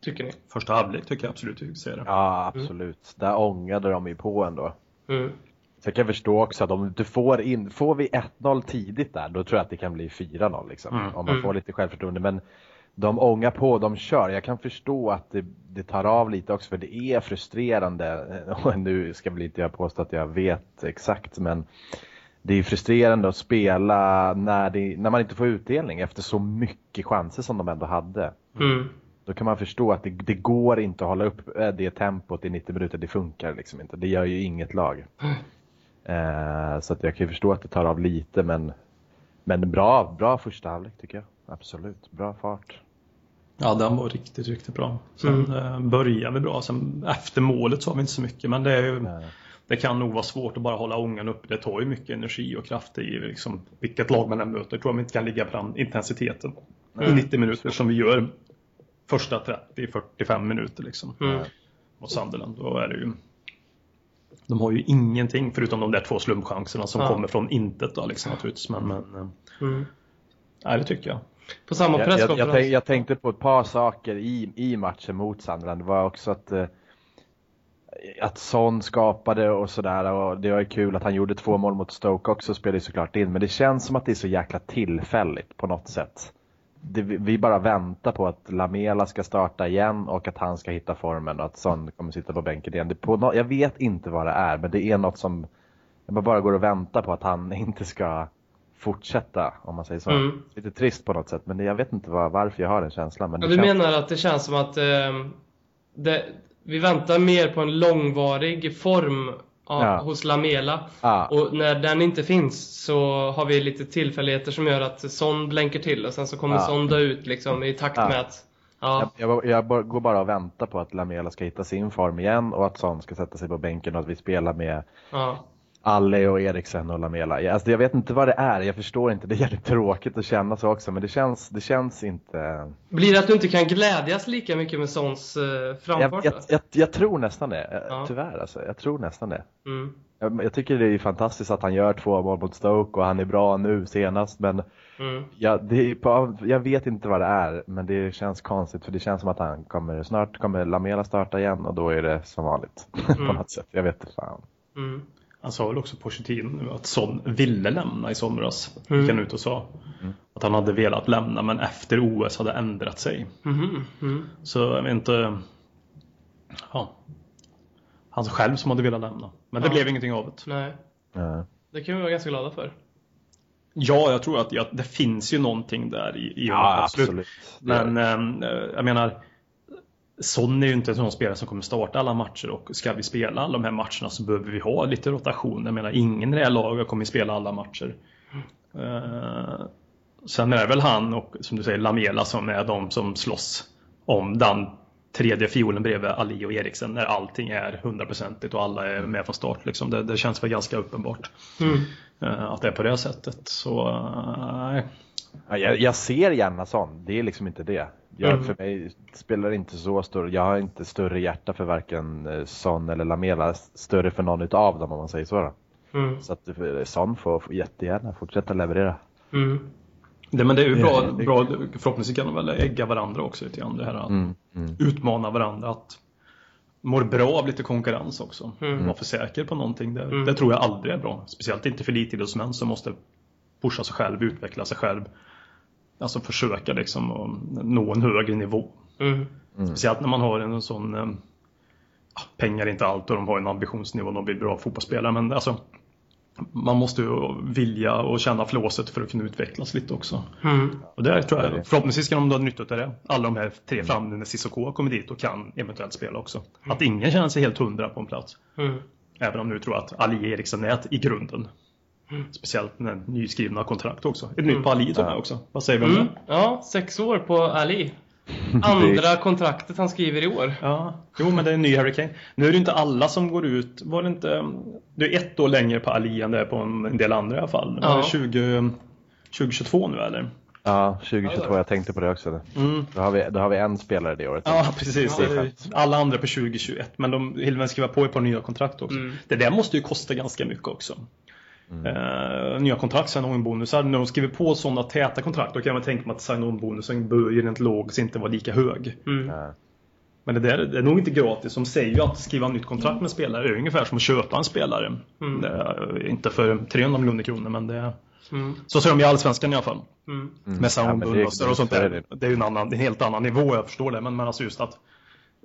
Tycker ni? Första halvlek tycker jag absolut vi ser det. Ja, absolut. Där ångade de ju på ändå. Mm. Så jag kan förstå också att om du får in, får vi 1-0 tidigt där, då tror jag att det kan bli 4-0 liksom. Mm. Om man Mm. får lite självförtroende. Men de ångar på, de kör. Jag kan förstå att det, det tar av lite också, för det är frustrerande. Och nu ska väl inte jag påstå att jag vet exakt, men det är frustrerande att spela när, det, när man inte får utdelning efter så mycket chanser som de ändå hade. Mm. Då kan man förstå att det, det går inte att hålla upp eh, det tempot i 90 minuter. Det funkar liksom inte. Det gör ju inget lag. Eh, så att jag kan ju förstå att det tar av lite men, men bra, bra första halvlek tycker jag. Absolut, bra fart. Ja, den var riktigt, riktigt bra. Sen Mm. eh, började vi bra. Sen efter målet så har vi inte så mycket. Men det, är ju, det kan nog vara svårt att bara hålla ångan uppe. Det tar ju mycket energi och kraft i liksom, vilket lag man än möter. Jag tror man inte kan ligga på den intensiteten i 90 minuter som vi gör första 30-45 minuter liksom. Mm. Mot Sunderland. Då är det ju de har ju ingenting förutom de där två slumpchanserna som Ja. kommer från intet då liksom naturligtvis. Men, men eh, Mm. nej, det tycker jag. På samma Jag, jag, jag, presskonferens. jag tänkte på ett par saker i, i matchen mot Sunderland. Det var också att eh, att Son skapade och sådär och det var ju kul att han gjorde två mål mot Stoke också spelar ju såklart in men det känns som att det är så jäkla tillfälligt på något sätt. Det, vi bara väntar på att Lamela ska starta igen och att han ska hitta formen och att Son kommer sitta på bänken igen. Det på no, jag vet inte vad det är men det är något som jag bara går och väntar på att han inte ska fortsätta om man säger så. Mm. Lite trist på något sätt men det, jag vet inte vad, varför jag har den känslan. Men Ja, du känns... menar att det känns som att ehm, det, vi väntar mer på en långvarig form av, Ja. hos Lamela. Ja. Och när den inte finns så har vi lite tillfälligheter som gör att Son blänker till och sen så kommer Ja. Son dö ut liksom i takt Ja. med att... Ja. Jag, jag, jag går bara och väntar på att Lamela ska hitta sin form igen och att Son ska sätta sig på bänken och att vi spelar med ja. Alle och Eriksen och Lamela. Jag- Alltså, jag vet inte vad det är, jag förstår inte. Det är jävligt tråkigt att känna så också men det känns, det känns inte... Blir det att du inte kan glädjas lika mycket med Sons eh, Jag, framfart? jag, då? jag, jag tror nästan det, Ja. tyvärr alltså. Jag tror nästan det. Mm. Jag, jag tycker det är fantastiskt att han gör två mål mot Stoke och han är bra nu senast men Mm. Ja, det på, jag vet inte vad det är, men det känns konstigt för det känns som att han kommer snart kommer Lamela starta igen och då är det som vanligt på Mm. något sätt. Jag vet inte fan. Mm. Han sa väl också Pochettino nu att Son ville lämna i somras. Mm. Gick han ut och sa. Att han hade velat lämna men efter OS hade ändrat sig. Mhm. Mm. Så jag vet inte. Ja. Han själv som hade velat lämna. Men det Ja. blev ingenting av det. Nej, det kan vi vara ganska glada för. Ja, jag tror att ja, det finns ju någonting där i, i Ja, absolut. Men ehm, eh, jag menar Son är ju inte en sån spelare som kommer starta alla matcher och ska vi spela alla de här matcherna så behöver vi ha lite rotation. Jag menar ingen i det här laget kommer spela alla matcher. Eh, sen är det väl han och som du säger Lamela som är de som slåss om den tredje fiolen bredvid Ali och Eriksen när allting är hundraprocentigt och alla är med från start. Liksom. Det, det känns väl ganska uppenbart Mm. eh, att det är på det sättet. Så eh, nej. Ja, jag, jag ser gärna sån, det är liksom inte det. Jag, Mm. För mig spelar det inte så stor, jag har inte större hjärta för varken eh, Son eller Lamela, större för någon utav dem om man säger så. Då. Mm. Så att eh, Son får får jättegärna fortsätta leverera. Mm. Det, men det är ju bra, Ja, det- bra, förhoppningsvis kan de väl ägga varandra också lite grann. Det här att Mm, mm. utmana varandra. Att mår bra av lite konkurrens också. Mm. Vara för säker på någonting. Det, Mm. det tror jag aldrig är bra. Speciellt inte för elitidrottsmän som måste pusha sig själv, utveckla sig själv. Alltså försöka liksom nå en högre nivå. Mm. Speciellt när man har en sån ja, Pengar är inte allt och de har en ambitionsnivå och de blir bra fotbollsspelare men alltså Man måste ju vilja och känna flåset för att kunna utvecklas lite också. Mm. Och där tror jag, förhoppningsvis kan de dra nytta av det. Alla de här tre fram nu när Cissoko kommer dit och kan eventuellt spela också. Att ingen känner sig helt hundra på en plats. Mm. Även om nu tror jag att Ali Eriksson är i grunden. Speciellt med nyskrivna kontrakt också. Ett nytt på Ali tror jag också. Vad säger vi om Mm. det? Ja, sex år på Ali. Andra kontraktet han skriver i år. Ja, jo men det är en ny Harry Kane. Nu är det inte alla som går ut. Var det inte... Det är ett år längre på Ali än det är på en del andra i alla fall. Var Ja. det 20, 2022 nu eller? Ja, 2022. Jag tänkte på det också. Mm. Då har vi, då har vi en spelare det året. Ja, precis. Ja. Alla andra på 2021. Men de vill väl skriva på ett par nya kontrakt också. Mm. Det där måste ju kosta ganska mycket också. Mm. Eh, nya kontrakt, sign-on-bonusar. När de skriver på sådana täta kontrakt då kan man tänka mig att sign-on-bonusen bör rent logiskt inte vara lika hög. Mm. Men det där det är nog inte gratis. De säger ju att skriva nytt kontrakt med spelare är ungefär som att köpa en spelare. Mm. Det är inte för 300 miljoner kronor men det är... Mm. Så säger de i Allsvenskan i alla fall. Mm. Med Ja, sign-on-bonusar och sånt så är där. det. Är ju en, annan, en helt annan nivå, jag förstår det. Men, men alltså just att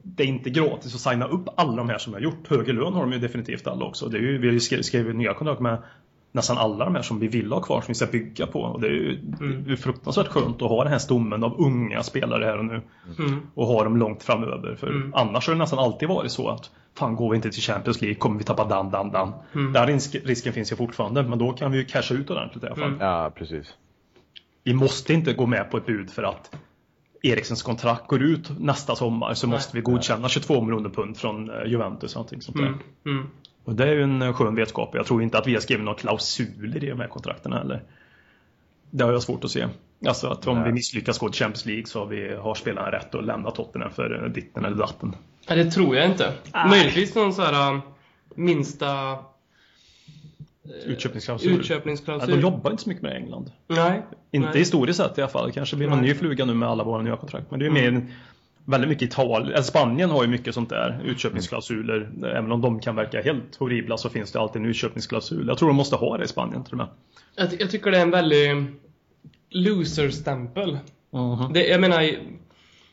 det är inte gratis att signa upp alla de här som har gjort. Högre lön har de ju definitivt alla också. Det är ju, vi har ju nya kontrakt med nästan alla de här som vi vill ha kvar, som vi ska bygga på. Och det är ju Mm. det är fruktansvärt skönt att ha den här stommen av unga spelare här och nu. Mm. Och ha dem långt framöver. För Mm. annars har det nästan alltid varit så att Fan, går vi inte till Champions League kommer vi tappa Dan, Dan, Dan. Mm. Den risk, risken finns ju fortfarande, men då kan vi ju casha ut ordentligt i alla fall. Mm. ja, precis. Vi måste inte gå med på ett bud för att Eriksens kontrakt går ut nästa sommar så Nej. måste vi godkänna 22 miljoner pund från eh, Juventus och någonting sånt där. Och det är ju en eh, skön vetskap. Jag tror inte att vi har skrivit några klausuler i de här kontrakten heller. Det har jag svårt att se. Alltså att om Nej. vi misslyckas gå till Champions League så har, vi, har spelarna rätt att lämna Tottenham för eh, ditten eller datten. Ja, det tror jag inte. Möjligtvis någon så här um, minsta eh, Utköpningsklausul. Ja, utköpningsklausul. de jobbar inte så mycket med det i England. Nej. Inte Nej. historiskt sett i alla fall. Kanske blir någon Nej. ny fluga nu med alla våra nya kontrakt. Men det är ju Mm. mer väldigt mycket Italien. Eller Spanien har ju mycket sånt där. Utköpningsklausuler. Även om de kan verka helt horribla så finns det alltid en utköpningsklausul. Jag tror de måste ha det i Spanien till och med. Jag, ty- jag tycker det är en väldigt loser-stämpel. Det, jag menar,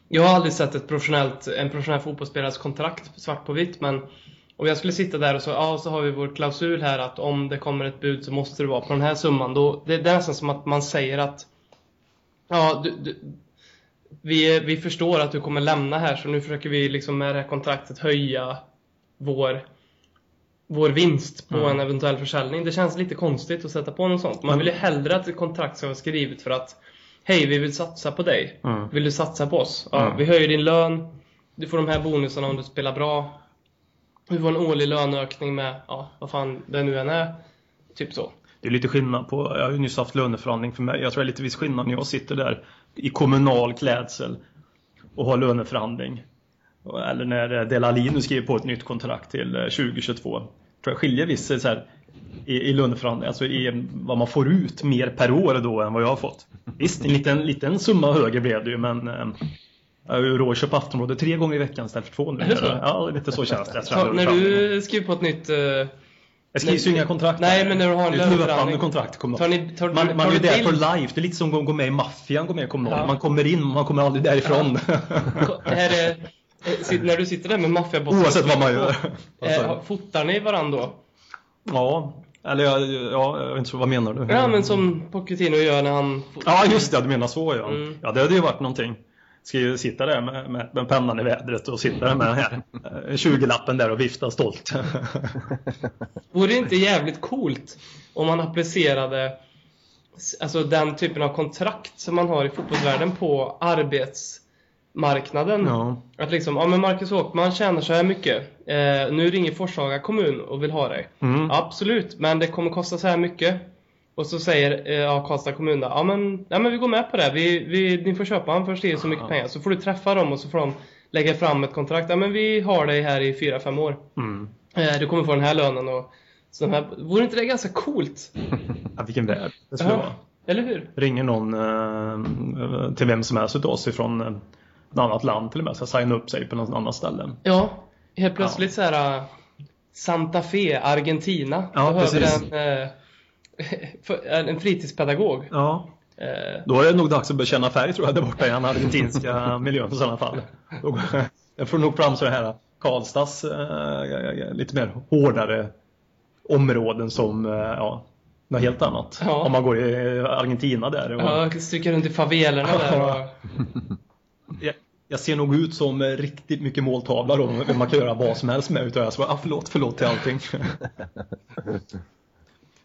jag har aldrig sett ett professionellt, en professionell fotbollsspelares kontrakt svart på vitt, men om jag skulle sitta där och så, ja, så har vi vår klausul här att om det kommer ett bud så måste det vara på den här summan. Då, det, det är nästan som att man säger att ja, du, du, vi, vi förstår att du kommer lämna här så nu försöker vi liksom med det här kontraktet höja vår vår vinst på Mm. en eventuell försäljning. Det känns lite konstigt att sätta på något sånt. Man Men- vill ju hellre att ett kontrakt ska vara skrivet för att Hej, vi vill satsa på dig. Mm. Vill du satsa på oss? Ja, Mm. Vi höjer din lön. Du får de här bonusarna om du spelar bra. Du får en årlig löneökning med, ja, vad fan det nu än är. Typ så. Det är lite skillnad på, jag har ju nyss haft löneförhandling för mig. Jag tror det är lite viss skillnad när jag sitter där i kommunal klädsel och har löneförhandling. Eller när Delali nu skriver på ett nytt kontrakt till eh, 2022. Jag tror jag skiljer visst så här, i, i löneförhandling, alltså i vad man får ut mer per år då än vad jag har fått. Visst, en liten, liten summa högre blev det ju men eh, jag har ju råd att köpa Aftonbladet tre gånger i veckan istället för två nu. Ja, lite så känns det. Så, när du skriver på ett nytt... Jag skrivs ju inga kontrakt. Nej, där. men när du har en Det löneförhandling- kontrakt. kommer Tar ni, tar, man, tar man är ju där för life. Det är lite som att gå med i maffian, gå med i kommunal. Ja. Man kommer in, man kommer aldrig därifrån. Det här är, eh, när du sitter där med maffiabossen. Oavsett vad man gör. Eh, fotar ni varandra då? ja, eller ja, ja, jag vet inte, vad menar du? Ja, men som Pochettino gör när han... Ja, just det, du menar så ja. Mm. Ja, det hade ju varit någonting. Ska ju sitta där med, med, med pennan i vädret och sitta där med den här eh, 20-lappen där och vifta stolt. Vore det inte jävligt coolt om man applicerade alltså den typen av kontrakt som man har i fotbollsvärlden på arbetsmarknaden? ja. Att liksom, ja men Marcus Åkman tjänar så här mycket. Eh, nu ringer Forshaga kommun och vill ha dig. Mm. Absolut, men det kommer kosta så här mycket. Och så säger eh, ja, Karlstad kommun då, ja men, ja men vi går med på det. Vi, vi, ni får köpa han för så så mycket pengar. Så får du träffa dem och så får de lägga fram ett kontrakt. Ja men vi har dig här i 4-5 år. Mm. Eh, du kommer få den här lönen och så här, vore inte det ganska coolt? Ja, vilken värld det skulle Ja. vara. Eller hur? Ringer någon eh, till vem som helst utav oss ifrån eh, ett annat land till och med, så signa upp sig på något annat ställe. Ja, helt plötsligt så här äh, Santa Fe, Argentina. Ja, behöver precis. en, för- en fritidspedagog. Ja. Eh, Då är det nog dags att bekänna färg tror jag där borta i den argentinska miljön i sådana fall. Jag får nog fram så här Karlstads eh, lite mer hårdare områden som eh, ja, något helt annat. Ja. Om man går i Argentina där. Och, ja, stryka runt i favelerna där och... jag, jag ser nog ut som riktigt mycket måltavla då, man kan göra vad som helst med utav det. Så, ah, förlåt, förlåt till allting.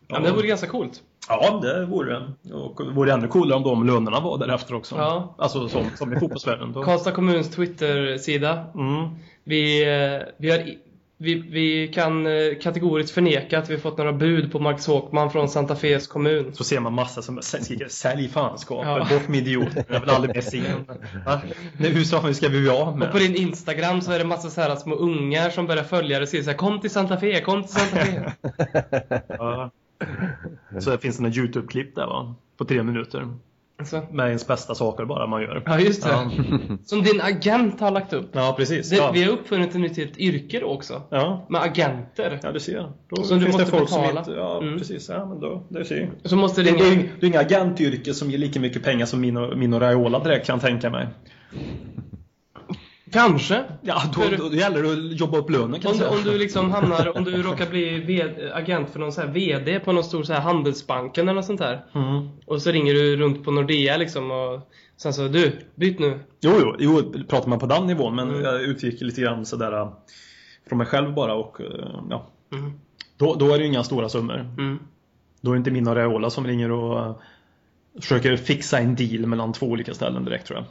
Ja, det vore ganska coolt. Ja, det vore det. Och det vore ännu coolare om de lönerna var därefter också. Ja. Alltså som, som i fotbollsvärlden. Då. Karlstad kommuns Twitter-sida. Mm. Vi, eh, vi, har, vi, vi kan eh, kategoriskt förneka att vi fått några bud på Max Håkman från Santa Fes kommun. Så ser man massa som skriker sälj fanskapet, Ja. bort med idioter, jag vill aldrig mer se? Nej, Hur vi ska vi bli av med? Och på din Instagram så är det massa så här små ungar som börjar följa dig och säger så här, Kom till Santa Fe, kom till Santa Fe. Ja. Så det finns det en YouTube-klipp där va? På tre minuter. Så. Med ens bästa saker bara man gör. Ja, just det. Ja, Som din agent har lagt upp. ja precis. Det, Ja. Vi har uppfunnit ett nytt yrke då också. Ja. Med agenter. ja, du ser. Då Som du finns det måste folk betala. som inte... Ja, Mm. precis. Ja, men då, det ser. Så måste Det, ringa... det, är, det är inga agentyrke som ger lika mycket pengar som min och, min och Raiola direkt kan jag tänka mig. Kanske. Ja, då, För- då, gäller det att jobba upp lönen kan Om säga. om du liksom hamnar, om du råkar bli v- agent för någon så här VD på någon stor så här Handelsbanken eller något sånt där. Mm. Och så ringer du runt på Nordea liksom och sen så du, byt nu. Jo, jo, jo, pratar man på den nivån men Mm. jag utgick lite grann sådär äh, från mig själv bara och äh, ja. Mm. Då, då är det ju inga stora summor. Mm. Då är det inte min och Raiola som ringer och äh, försöker fixa en deal mellan två olika ställen direkt tror jag.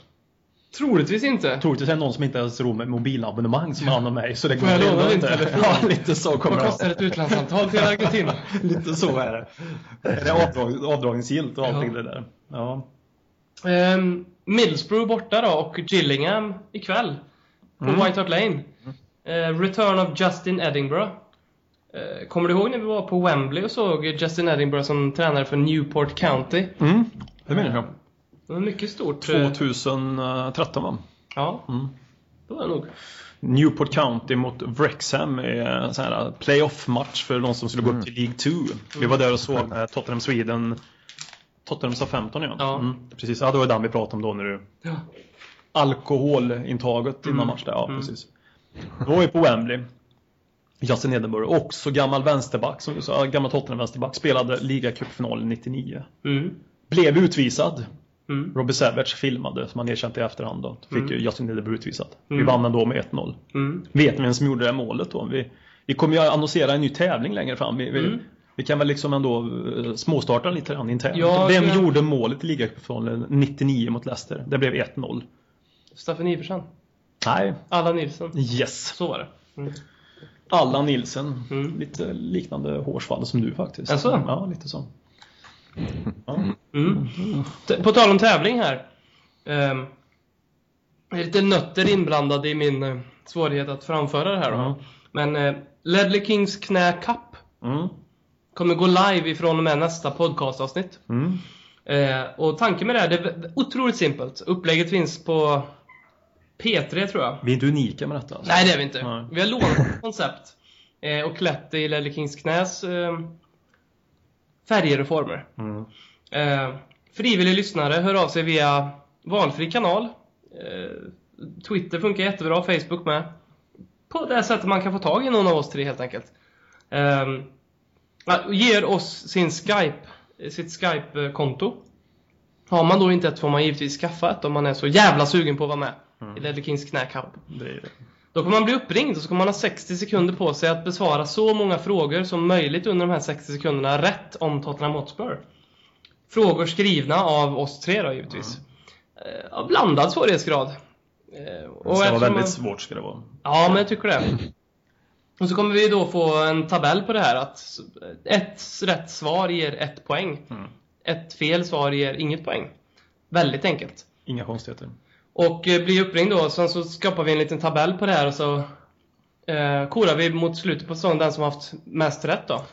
Troligtvis inte. Troligtvis är det någon som inte ens råd med mobilabonnemang som har hand om mig. Så det Får jag går låna din inte. telefon? Ja, lite så kommer Vad det kostar ett utlandssamtal till Argentina? Lite så är det. Det är avdrag, avdragsgillt och allting Ja. det där. Ja. Um, Middlesbrough borta då och Gillingham ikväll. På Mm. White Hart Lane. Eh, return of Justin Edinburgh. Eh, kommer du ihåg när vi var på Wembley och såg Justin Edinburgh som tränare för Newport County? Mm. Det menar jag. Det var mycket stort. eh, 2013 va? Ja, Mm. det var det nog. Newport County mot Wrexham i en sån här playoff-match för de som skulle gå upp till League 2. Vi var där och såg eh, Tottenham Sweden Tottenham sa 15 ja. Ja. Mm. Precis, ja det var den vi pratade om då när du Ja. Alkoholintaget innan Mm. match där, ja Mm. precis. Då var vi på Wembley. Justin Edinburgh, också gammal vänsterback som du sa, gammal Tottenham-vänsterback. Spelade ligacupfinalen 99. Mm. Blev utvisad. Mm. Robbie Savage filmade, som han erkände i efterhand då. Fick Mm. ju Justin Edinburgh utvisad. Vi Mm. vann ändå med 1-0. Mm. Vet ni vem som gjorde det målet då? Vi, vi kommer ju annonsera en ny tävling längre fram. Vi, vi, Mm. vi kan väl liksom ändå eh, småstarta lite grann internt. Ja, vem så- gjorde målet i ligacupfinalen 99 mot Leicester? Det blev 1-0. Staffan Iversson. Nej, Allan Nilsson. yes. Så var det. Mm. Allan Nilsen. Mm. Lite liknande hårsvall som du faktiskt. Jaså? Ja, lite så. Mm. På tal om tävling här. Um, det är lite nötter inblandade i min eh, svårighet att framföra det här då. Ja. Men uh, Ledley Kings knä Cup Mm. kommer gå live ifrån och med nästa podcastavsnitt. Mm. Eh, och tanken med det här, det är otroligt simpelt. Upplägget finns på P3 tror jag. Vi är inte unika med detta. Alltså. Nej, det är vi inte. Nej. Vi har lånat koncept eh, och klätt det i Ledley Kings knäs eh, färger och former. Mm. Eh, frivillig lyssnare hör av sig via valfri kanal. Eh, Twitter funkar jättebra, Facebook med. På det sättet man kan få tag i någon av oss tre helt enkelt. Eh, ger oss sin Skype, sitt Skype-konto. Har man då inte ett får man givetvis skaffa ett om man är så jävla sugen på att vara med i Ledley Kings knäcup. Det är det. Då kommer man bli uppringd och så kommer man ha 60 sekunder på sig att besvara så många frågor som möjligt under de här 60 sekunderna rätt om Tottenham Hotspur. Frågor skrivna av oss tre då givetvis. Eh, Av blandad svårighetsgrad. Eh, Det Och ska vara väldigt man- svårt ska det vara. Ja, men jag tycker det. Och så kommer vi då få en tabell på det här att ett rätt svar ger ett poäng. Mm. Ett fel svar ger inget poäng. Väldigt enkelt. Inga konstigheter. Och eh, blir uppringd då, sen så skapar vi en liten tabell på det här och så eh, korar vi mot slutet på säsongen den som har haft mest rätt då.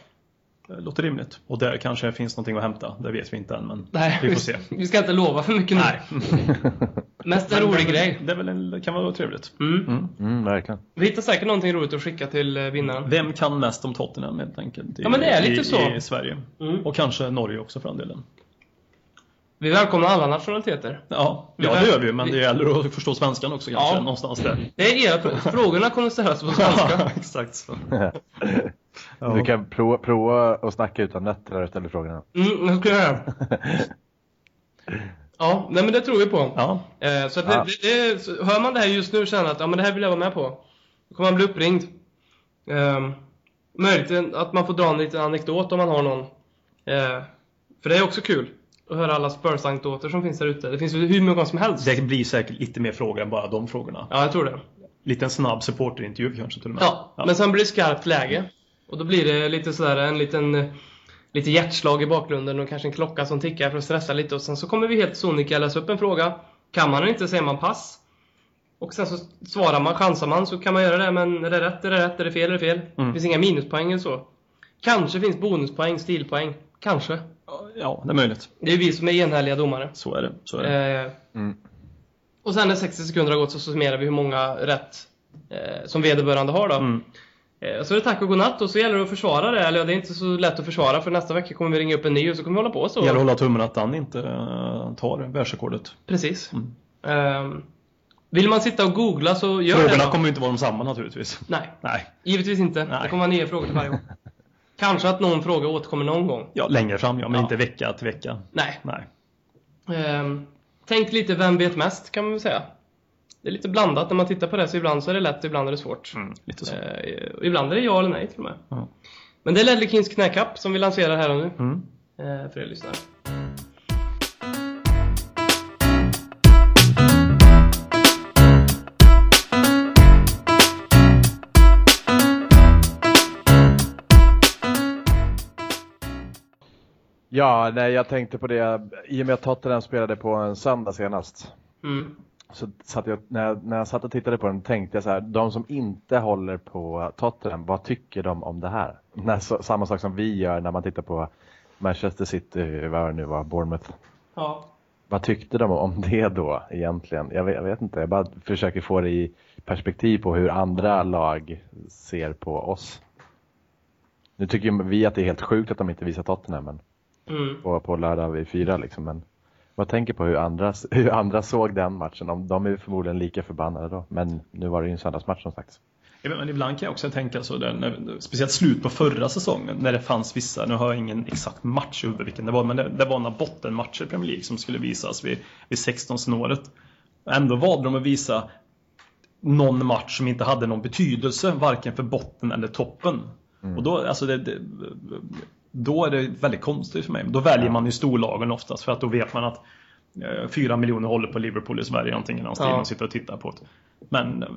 Det låter rimligt. Och där kanske finns någonting att hämta. Det vet vi inte än, men Nej, vi får se. vi ska inte lova för mycket nu. Nej. Mest en rolig det grej. Det är väl en, kan vara trevligt. Mm. Mm. Mm, verkligen. Vi hittar säkert någonting roligt att skicka till eh, vinnaren. Vem kan mest om Tottenham helt enkelt? I, Ja, men det är lite i, så. I Sverige. Mm. Och kanske Norge också för den delen. Vi välkomnar alla nationaliteter. Ja, ja det gör vi ju, men det gäller att förstå svenskan också kanske, Ja. någonstans där. Det är era frågor. Frågorna kommer ställas på svenska. exakt så. Du kan prova, prova att snacka utan nötter när du ställer frågorna. Mm, det ska jag göra. Ja, nej men det tror vi på. Ja, Eh, så att det, Ja. det, det, så hör man det här just nu och känner att ja, men det här vill jag vara med på. Då kommer man bli uppringd. Eh, möjligt att man får dra en liten anekdot om man har någon. Eh, för det är också kul att höra alla Spurs-anekdoter som finns där ute. Det finns ju hur många som helst. det blir säkert lite mer frågor än bara de frågorna. Ja, jag tror det. Liten snabb supporterintervju kanske till och med. Ja, men sen blir det skarpt läge. Och då blir det lite sådär en liten Lite hjärtslag i bakgrunden och kanske en klocka som tickar för att stressa lite och sen så kommer vi helt sonika läsa upp en fråga. Kan man inte säger man pass. Och sen så svarar man, chansar man så kan man göra det men är det rätt, är det rätt, är det fel, är det fel? Mm. Det finns inga minuspoäng eller så. Kanske finns bonuspoäng, stilpoäng. Kanske. Ja, det är möjligt. Det är vi som är enhälliga domare. Så är det. Så är det. Eh, Mm. och sen när 60 sekunder har gått så summerar vi hur många rätt eh, som vederbörande har då. Mm. Eh, Så är det tack och godnatt och så gäller det att försvara det. Eller ja, det är inte så lätt att försvara för nästa vecka kommer vi ringa upp en ny och så kommer vi hålla på så. Det gäller att hålla tummen att han inte uh, tar världsrekordet. Precis. Mm. Ehm, vill man sitta och googla så gör Frågorna det. då. kommer ju inte vara de samma naturligtvis. Nej, Nej. givetvis inte. Nej. Det kommer vara nya frågor till varje gång. Kanske att någon fråga återkommer någon gång. Ja, längre fram ja, men Ja. inte vecka till vecka. Nej. Nej. Ehm, tänk lite, vem vet mest kan man väl säga. Det är lite blandat när man tittar på det, så ibland så är det lätt, ibland är det svårt. Mm, lite så. Eh, och ibland är det ja eller nej till och med. Ja. Men det är Ledley Kings knäkapp som vi lanserar här och nu. Mm. Eh, för er lyssnare. Ja, nej, jag tänkte på det. I och med att Tottenham spelade på en söndag senast. Mm. Så jag, när, jag, när jag satt och tittade på den tänkte jag så här, de som inte håller på Tottenham, vad tycker de om det här? När, så, samma sak som vi gör när man tittar på Manchester City, vad det nu var, Bournemouth. Ja. Vad tyckte de om det då egentligen? Jag vet, jag vet inte, jag bara försöker få det i perspektiv på hur andra lag ser på oss. Nu tycker vi att det är helt sjukt att de inte visar Tottenham men, Mm. på, på lördag vid fyra liksom. Men vad tänker på hur andra, hur andra såg den matchen? Om de är förmodligen lika förbannade då. Men nu var det ju en söndagsmatch som sagt. Men ibland kan jag också tänka så, där, när, speciellt slut på förra säsongen, när det fanns vissa, nu har jag ingen exakt match i huvudet vilken det var, men det, det var några bottenmatcher i Premier League som skulle visas vid, vid 16-snåret. Ändå valde de att visa någon match som inte hade någon betydelse, varken för botten eller toppen. Och då, alltså det, det, då är det väldigt konstigt för mig. Då väljer man ju storlagen oftast, för att då vet man att eh, fyra miljoner håller på Liverpool i Sverige, någonting i den stilen, Ja. och sitter och tittar på det. Men, eh,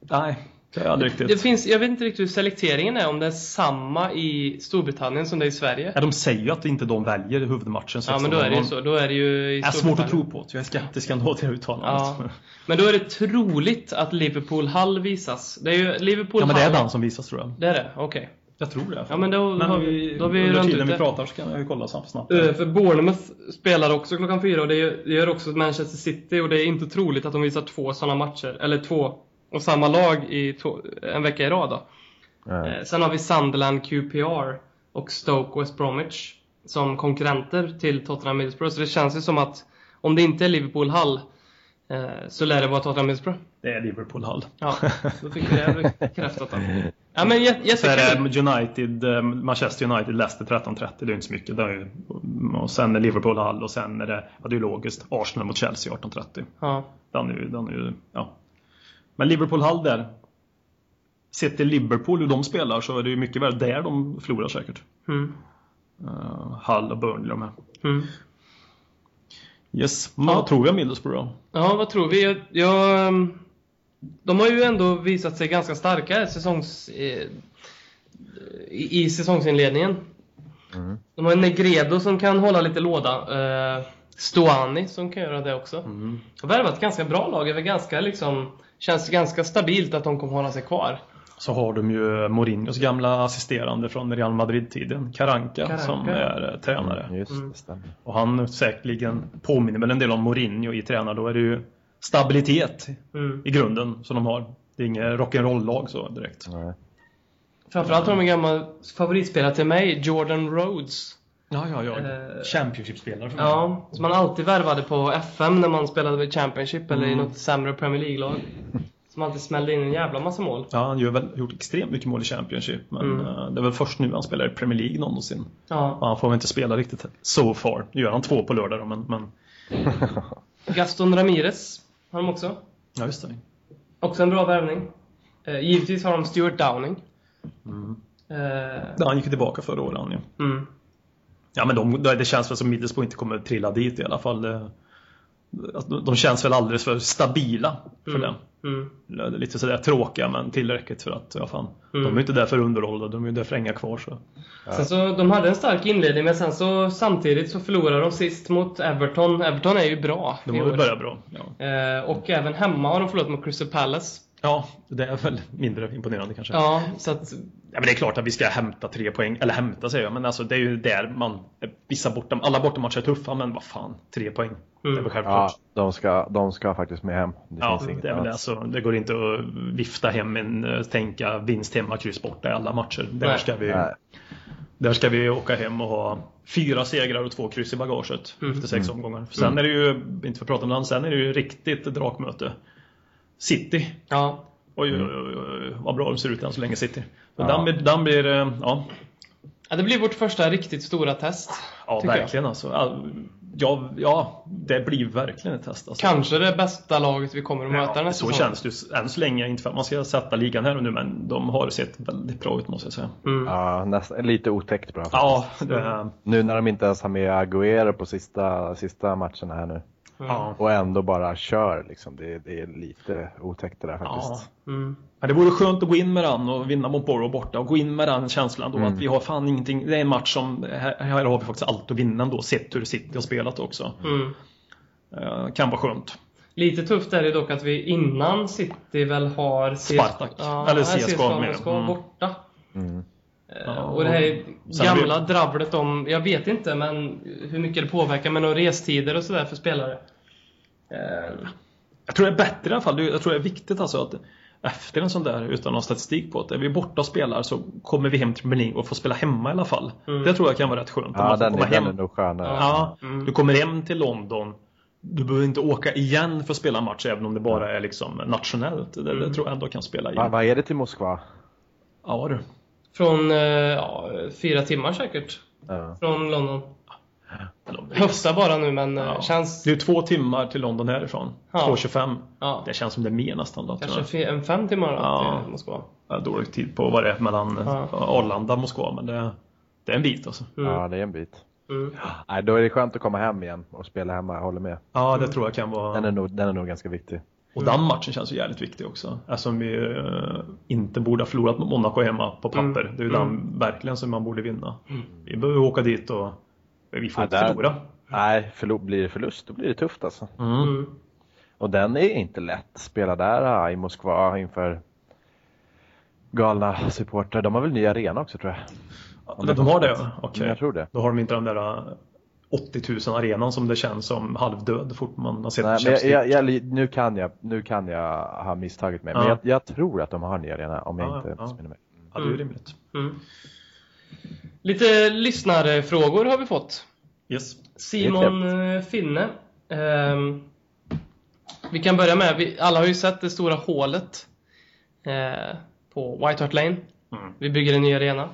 nej, det jag aldrig riktigt... Det finns, jag vet inte riktigt hur selekteringen är, om det är samma i Storbritannien som det är i Sverige. Ja, de säger ju att inte de väljer huvudmatchen Ja, men då är det ju så. Då är det ju i Jag är svårt att tro på. Jag är skeptisk ändå till det uttalandet. Ja. Men då är det troligt att Liverpool Hall visas. Det är ju Liverpool Ja, men det är den som visas tror jag. Det är det? Okej. Jag tror det. Ja, men då har vi- då har vi under tiden vi pratar så kan jag ju kolla snabbt. snabbt. Eh, För Bournemouth spelar också klockan fyra och det gör, också Manchester City och det är inte troligt att de visar två sådana matcher, eller två och samma lag i två, en vecka i rad då. Eh, Sen har vi Sunderland QPR och Stoke West Bromwich som konkurrenter till Tottenham Middlesbrough. Så det känns ju som att om det inte är Liverpool Hull eh, så lär det vara Tottenham Middlesbrough. Det är Liverpool Hull. Ja, då fick vi det bekräftat. Ja men jä- Så är jättekul! det United, eh, Manchester United, Leicester 13-30. Det är inte så mycket. Det är och sen är Liverpool Hull och sen är det, ja det är logiskt, Arsenal mot Chelsea 18-30. Ja. Den är ju, den är ju, ja. Men Liverpool Hull där. Sett till Liverpool hur de spelar så är det ju mycket väl där de förlorar säkert. Mm. Uh, Hull och Burnley de här. Mm. Yes, men Ja. vad tror vi om Middlesbrough? Ja, vad tror vi? Jag, jag, ehm, de har ju ändå visat sig ganska starka säsongs, eh, i, i säsongsinledningen. Mm. De har en Negredo som kan hålla lite låda. Eh, Stoani som kan göra det också. Mm. De har värvat ett ganska bra lag. Det ganska liksom, känns ganska stabilt att de kommer hålla sig kvar. Så har de ju Mourinhos gamla assisterande från Real Madrid-tiden, Karanka, Karanka. som är eh, tränare. Mm, Just Mm. det, stämmer. Och han säkerligen påminner väl en del om Mourinho i tränare. Då är det ju stabilitet Mm. i grunden som de har. Det är inget rock'n'roll-lag så direkt. Nej. Framförallt har de en gammal favoritspelare till mig, Jordan Rhodes. Ja, ja, ja. Eh, Championship-spelare för mig. Ja, som man alltid värvade på FM när man spelade i Championship eller i Mm. något sämre Premier League-lag. Som alltid smällde in en jävla massa mål. Ja, han har väl gjort extremt mycket mål i Championship. Men Mm. eh, det är väl först nu han spelar i Premier League någonsin. Ja. Och han får väl inte spela riktigt so far. Nu gör han två på lördag då, men, men... Gaston Ramirez har de också. Ja, just det. Också en bra värvning. Eh, givetvis har de Stuart Downing. Mm. Eh, Ja, han gick tillbaka förra året han ju. mm. Ja men de, det känns väl som Middlesbrough inte kommer trilla dit i alla fall. De- de känns väl alldeles för stabila för Mm. det. Mm. Det är Lite sådär tråkiga men tillräckligt för att, ja fan. Mm. De är inte där för underhåll de är ju där för att hänga kvar så. Sen så, de hade en stark inledning men sen så samtidigt så förlorade de sist mot Everton. Everton är ju bra De har år. börjat bra. Ja. Eh, och även hemma har de förlorat mot Crystal Palace. Ja, det är väl mindre imponerande kanske. Ja, så att... Ja, men det är klart att vi ska hämta tre poäng, eller hämta säger jag, men alltså det är ju där man, vissa borta, alla bortamatcher är tuffa, men vad fan, tre poäng. Det är väl Mm. självklart. Ja, de ska, de ska faktiskt med hem. Det Ja, finns inget det är väl det. annat. Så det går inte att vifta hem en, eh, tänka vinst hemma, kryss borta i alla matcher. Där Nej. ska, vi, Nej. där ska vi åka hem och ha fyra segrar och två kryss i bagaget Mm. efter sex omgångar. Sen är det ju, inte för att prata om det, sen är det ju riktigt drakmöte. City. Ja. Oj, oj, oj, oj, vad bra de ser ut än så länge City. Så Ja. den, blir- den blir, eh, ja, ja, det blir vårt första riktigt stora test. Ja, tycker jag. verkligen alltså. Ja, Ja, det blir verkligen ett test. Alltså. Kanske det bästa laget vi kommer att möta ja, nästa så säsong. känns det ju än så länge. Inte för att man ska sätta ligan här och nu, men de har sett väldigt bra ut måste jag säga. Mm. Ja, nästan, lite otäckt bra. Ja, det, Nu när de inte ens har med Agüero på sista, sista matcherna här nu. Ja. Och ändå bara kör liksom. Det, det är lite otäckt det där Ja. faktiskt. Mm. Men det vore skönt att gå in med den och vinna mot Borough borta och gå in med den känslan då Mm. att vi har fan ingenting. Det är en match som, här, här har vi faktiskt allt att vinna ändå sett hur City har spelat också. Mm. Eh, kan vara skönt. Lite tufft är det dock att vi innan City väl har CS Spartak. Ja, Eller CSKA CSKA Mm. borta. Mm. Eh, Ja, och det här gamla vi- dravlet om, jag vet inte men hur mycket det påverkar med några restider och sådär för spelare. Eh, Jag tror det är bättre i alla fall. Jag tror det är viktigt alltså att efter en sån där, utan någon statistik på det, är vi borta och spelar så kommer vi hem till League och får spela hemma i alla fall. Mm. Det tror jag kan vara rätt skönt. Ja, den, komma är, den hem. är nog skönare. Ja, Mm. du kommer hem till London. Du behöver inte åka igen för att spela en match även om det bara är liksom nationellt. Det, Mm. det tror jag ändå kan spela in. Va, vad är det till Moskva? Ja du. från eh, ja, fyra timmar säkert. Ja. Från London. Det Höfta bara nu men eh, Ja. känns... är två timmar till London härifrån. Ja. 2.25. Ja, Det känns som det är mer nästan då. tror kanske en fem timmar då, Ja. till Moskva. Dålig tid på vad det är mellan Ja. ja. Arlanda och Moskva men det, det är en bit alltså. Mm. ja, det är en bit. Mm. Nej, då är det skönt att komma hem igen och spela hemma, jag håller med. Ja, det tror jag kan vara... Den är nog, den är nog ganska viktig. Och den matchen känns ju jävligt viktig också. Eftersom vi eh, inte borde ha förlorat mot Monaco hemma på papper. Mm. Det är ju den verkligen som man borde vinna. Vi behöver åka dit och vi får Ja, inte där- förlora. Nej, förlor, blir det förlust då blir det tufft alltså. Mm. Mm. Och den är inte lätt. Spela där ah, i Moskva inför galna supportrar. De har väl ny arena också tror jag? Om de, det de har det? Okej. Jag tror det. Då har de inte den där eh, 80 000 arenan som det känns som halvdöd fort man har sett Nej, men jag, jag, jag, nu, kan jag, nu kan jag ha misstagit mig. Men Ja. jag, jag tror att de har ny arena om jag Ja, inte ja. missminner mig. Ja, det är ju rimligt. Mm. Lite lyssnarfrågor har vi fått. Yes. Simon eh, Finne. Ehm, vi kan börja med, vi, alla har ju sett det stora hålet eh, på White Hart Lane. Mm. Vi bygger en ny arena.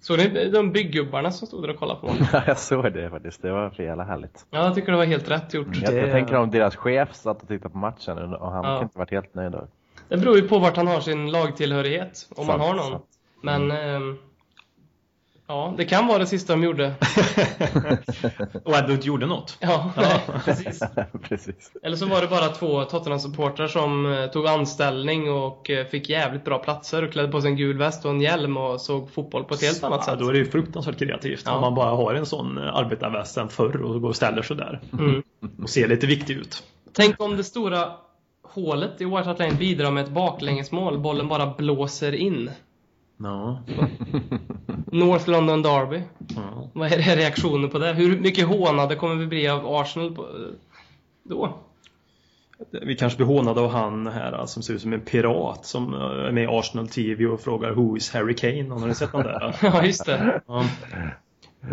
Såg ni de bygggubbarna som stod där och kollade på? jag såg det faktiskt. Det var för jävla härligt. Ja, jag tycker det var helt rätt gjort. Jag, Det- jag tänker om deras chef satt och tittade på matchen och han Ja. kan inte varit helt nöjd. Då. Det beror ju på vart han har sin lagtillhörighet, om Sant, man har någon. sant. Men ehm, ja, det kan vara det sista de gjorde. och ändå inte gjorde något. Ja, nej, precis. Precis. Eller så var det bara två Tottenham-supportrar som eh, tog anställning och eh, fick jävligt bra platser och klädde på sig en gul väst och en hjälm och såg fotboll på ett helt annat Ja, sätt. då är det ju fruktansvärt kreativt. Ja. Om man bara har en sån eh, arbetarväst sen förr och går och ställer sig där. Mm. Och ser lite viktig ut. Tänk om det stora hålet i White Hart Lane bidrar med ett baklängesmål. Bollen bara blåser in. Ja. North London Derby. ja. Vad är det reaktionen på det? Hur mycket hånade kommer vi bli av Arsenal på, då? Vi kanske blir hånade av han här som ser ut som en pirat som eh, är med i Arsenal TV och frågar Who is Harry Kane? Har ni sett den där? Ja, just det. Ja.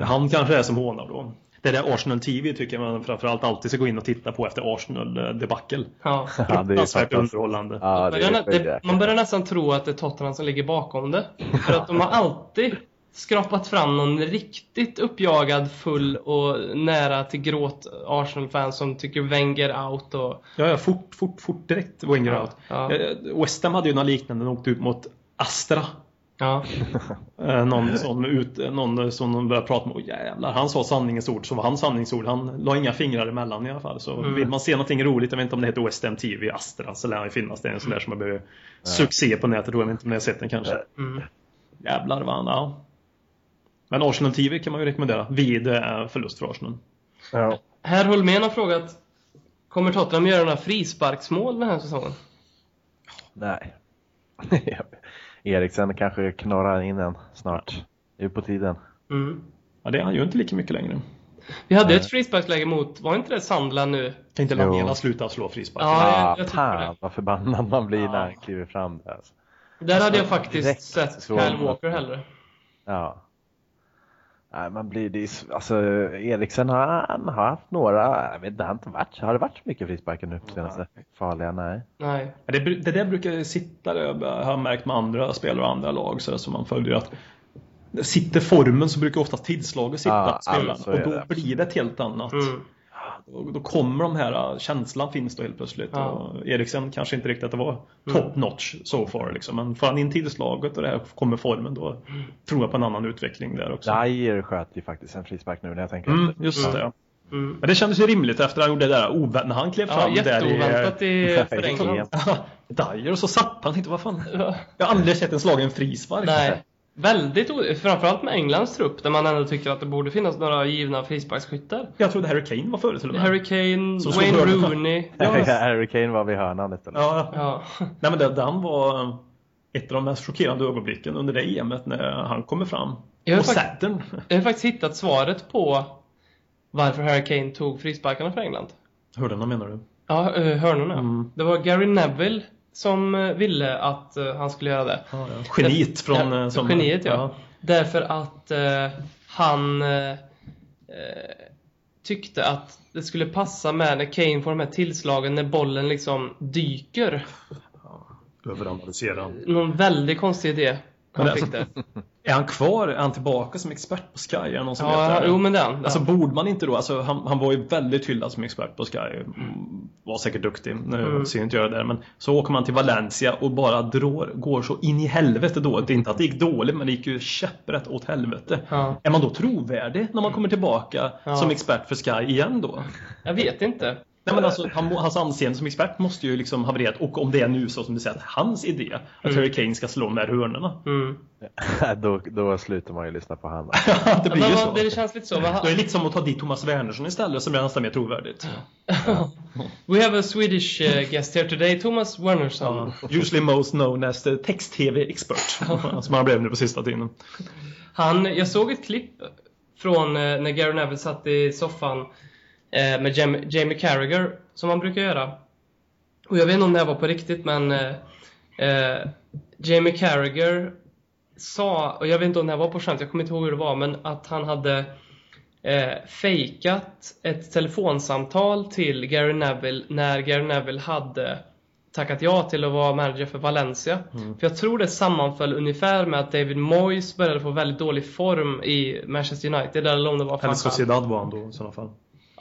Han kanske är som hånar då. Det där Arsenal TV tycker jag man framförallt alltid ska gå in och titta på efter Arsenal-debacle. Ja. Ja, det är fantastiskt. underhållande. Ja, det Börjar nä- är det, man börjar nästan tro att det är Tottenham som ligger bakom det. För att de har alltid skrapat fram någon riktigt uppjagad, full och nära till gråt Arsenal-fan som tycker Wenger out och... Ja, ja, fort, fort, fort direkt Wenger Ja, out. ja. Eh, West Ham hade ju något liknande, de åkte ut mot Astra. Ja, Eh, någon som, ut, någon som de började prata med, jävlar, han sa sanningens ord så var han sanningsord. Han la inga fingrar emellan i alla fall. Så Mm. vill man se någonting roligt, jag vet inte om det heter West Ham TV, Astra, så lär han ju finnas. Det är en sån där som har blivit succé på nätet, då. jag vet inte om ni har sett den kanske. mm. Jävlar vad han, ja. Men Arsenal TV kan man ju rekommendera, vid eh, förlust för Arsenal. Ja. Herr Holmén har frågat Kommer Tottenham göra några frisparksmål den här säsongen? Nej. Eriksen kanske knorrar in en snart. Det är på tiden. Mm. Ja, det är han ju inte lika mycket längre. Vi hade ett frisparksläge mot, var inte det Sandland nu? Kan inte Jo. Lamela sluta slå frispark? Ja, jag- jag tycker fan det. vad förbannad man blir Ja. när han kliver fram där. Alltså. Där hade jag faktiskt Direkt sett Kyle Walker hellre. Ja. Nej, man blir det, alltså Eriksen har, han har haft några, jag vet inte, har, inte varit, har det varit så mycket frisparkar nu på senaste? Farliga, nej. Nej. Det, det där brukar sitta, det har jag märkt med andra spelare och andra lag så som man följer att Sitter formen så brukar oftast tillslaget sitta Ja, spelarna alltså, och då det. blir det ett helt annat. Mm. Då, då kommer de här, känslan finns då helt plötsligt. Ja. Och Eriksen kanske inte riktigt att det var top notch so far liksom. Men får han in tillslaget och det här kommer formen då tror jag på en annan utveckling där också. Dyer sköt ju faktiskt en frispark nu när jag tänker Mm, efter. just det. Mm. Men det kändes ju rimligt efter att han gjorde det där ovä- när han klev Ja, fram där jätteoväntat i Nej, förlängningen. Dyer och så satt han inte, vad fan. Jag har aldrig sett en slagen frispark. Nej. Väldigt. Framförallt med Englands trupp där man ändå tycker att det borde finnas några givna frisparksskyttar. Jag trodde Harry Kane var före till och med. Harry Kane, Som Wayne. Rooney. Harry Kane var vid hörnan istället. Ja, Ja. Nej men det, den var ett av de mest chockerande ögonblicken under det EMet när han kommer fram. Jag har och Saturn. Jag har faktiskt hittat svaret på varför Harry Kane tog frisparkarna för England. Hörde menar du? Ja, uh, hörnorna. Mm. Det var Gary Neville som eh, ville att eh, han skulle göra det. Ja, ja. Geniet från... Ja, eh, som, geniet, ja. Därför att han tyckte att det skulle passa med när Kane får de här tillslagen när bollen liksom dyker. Överanalysera. Någon väldigt konstig idé han fick där. Är han kvar? Är han tillbaka som expert på Sky? Är det någon som vet Ja, det? jo men den. Alltså ja. borde man inte då, alltså han, han var ju väldigt hyllad som expert på Sky. Mm, Var säkert duktig, nu Mm. ser jag inte göra det där. Men så åker man till Valencia och bara drar, går så in i helvete då. Det är inte att det gick dåligt, men det gick ju käpprätt åt helvete. Ja. Är man då trovärdig när man kommer tillbaka Ja. som expert för Sky igen då? Jag vet inte. Nej men alltså, han, hans anseende som expert måste ju liksom havererat. Och om det är nu så som du säger, att hans idé att Harry Kane ska slå de här hörnorna. Mm. då, då slutar man ju lyssna på honom. det blir Men ju så. Det känns lite så. Han, Då är det lite som att ta dit Thomas Wernersson istället som är nästan mer trovärdigt. We have a Swedish uh, guest here today, Thomas Wernersson. Usually most known as the text-tv expert. som han blev nu på sista tiden. Han, jag såg ett klipp från eh, när Gary Neville satt i soffan eh, med Jam- Jamie Carragher, som han brukar göra. Och jag vet inte om det här var på riktigt, men eh, eh, Jamie Carragher sa, och jag vet inte om det här var på skämt, jag kommer inte ihåg hur det var, men att han hade eh, fejkat ett telefonsamtal till Gary Neville när Gary Neville hade tackat ja till att vara manager för Valencia. För jag tror det sammanföll ungefär med att David Moyes började få väldigt dålig form i Manchester United, eller om det var Eller. Sociedad var han då i sådana fall.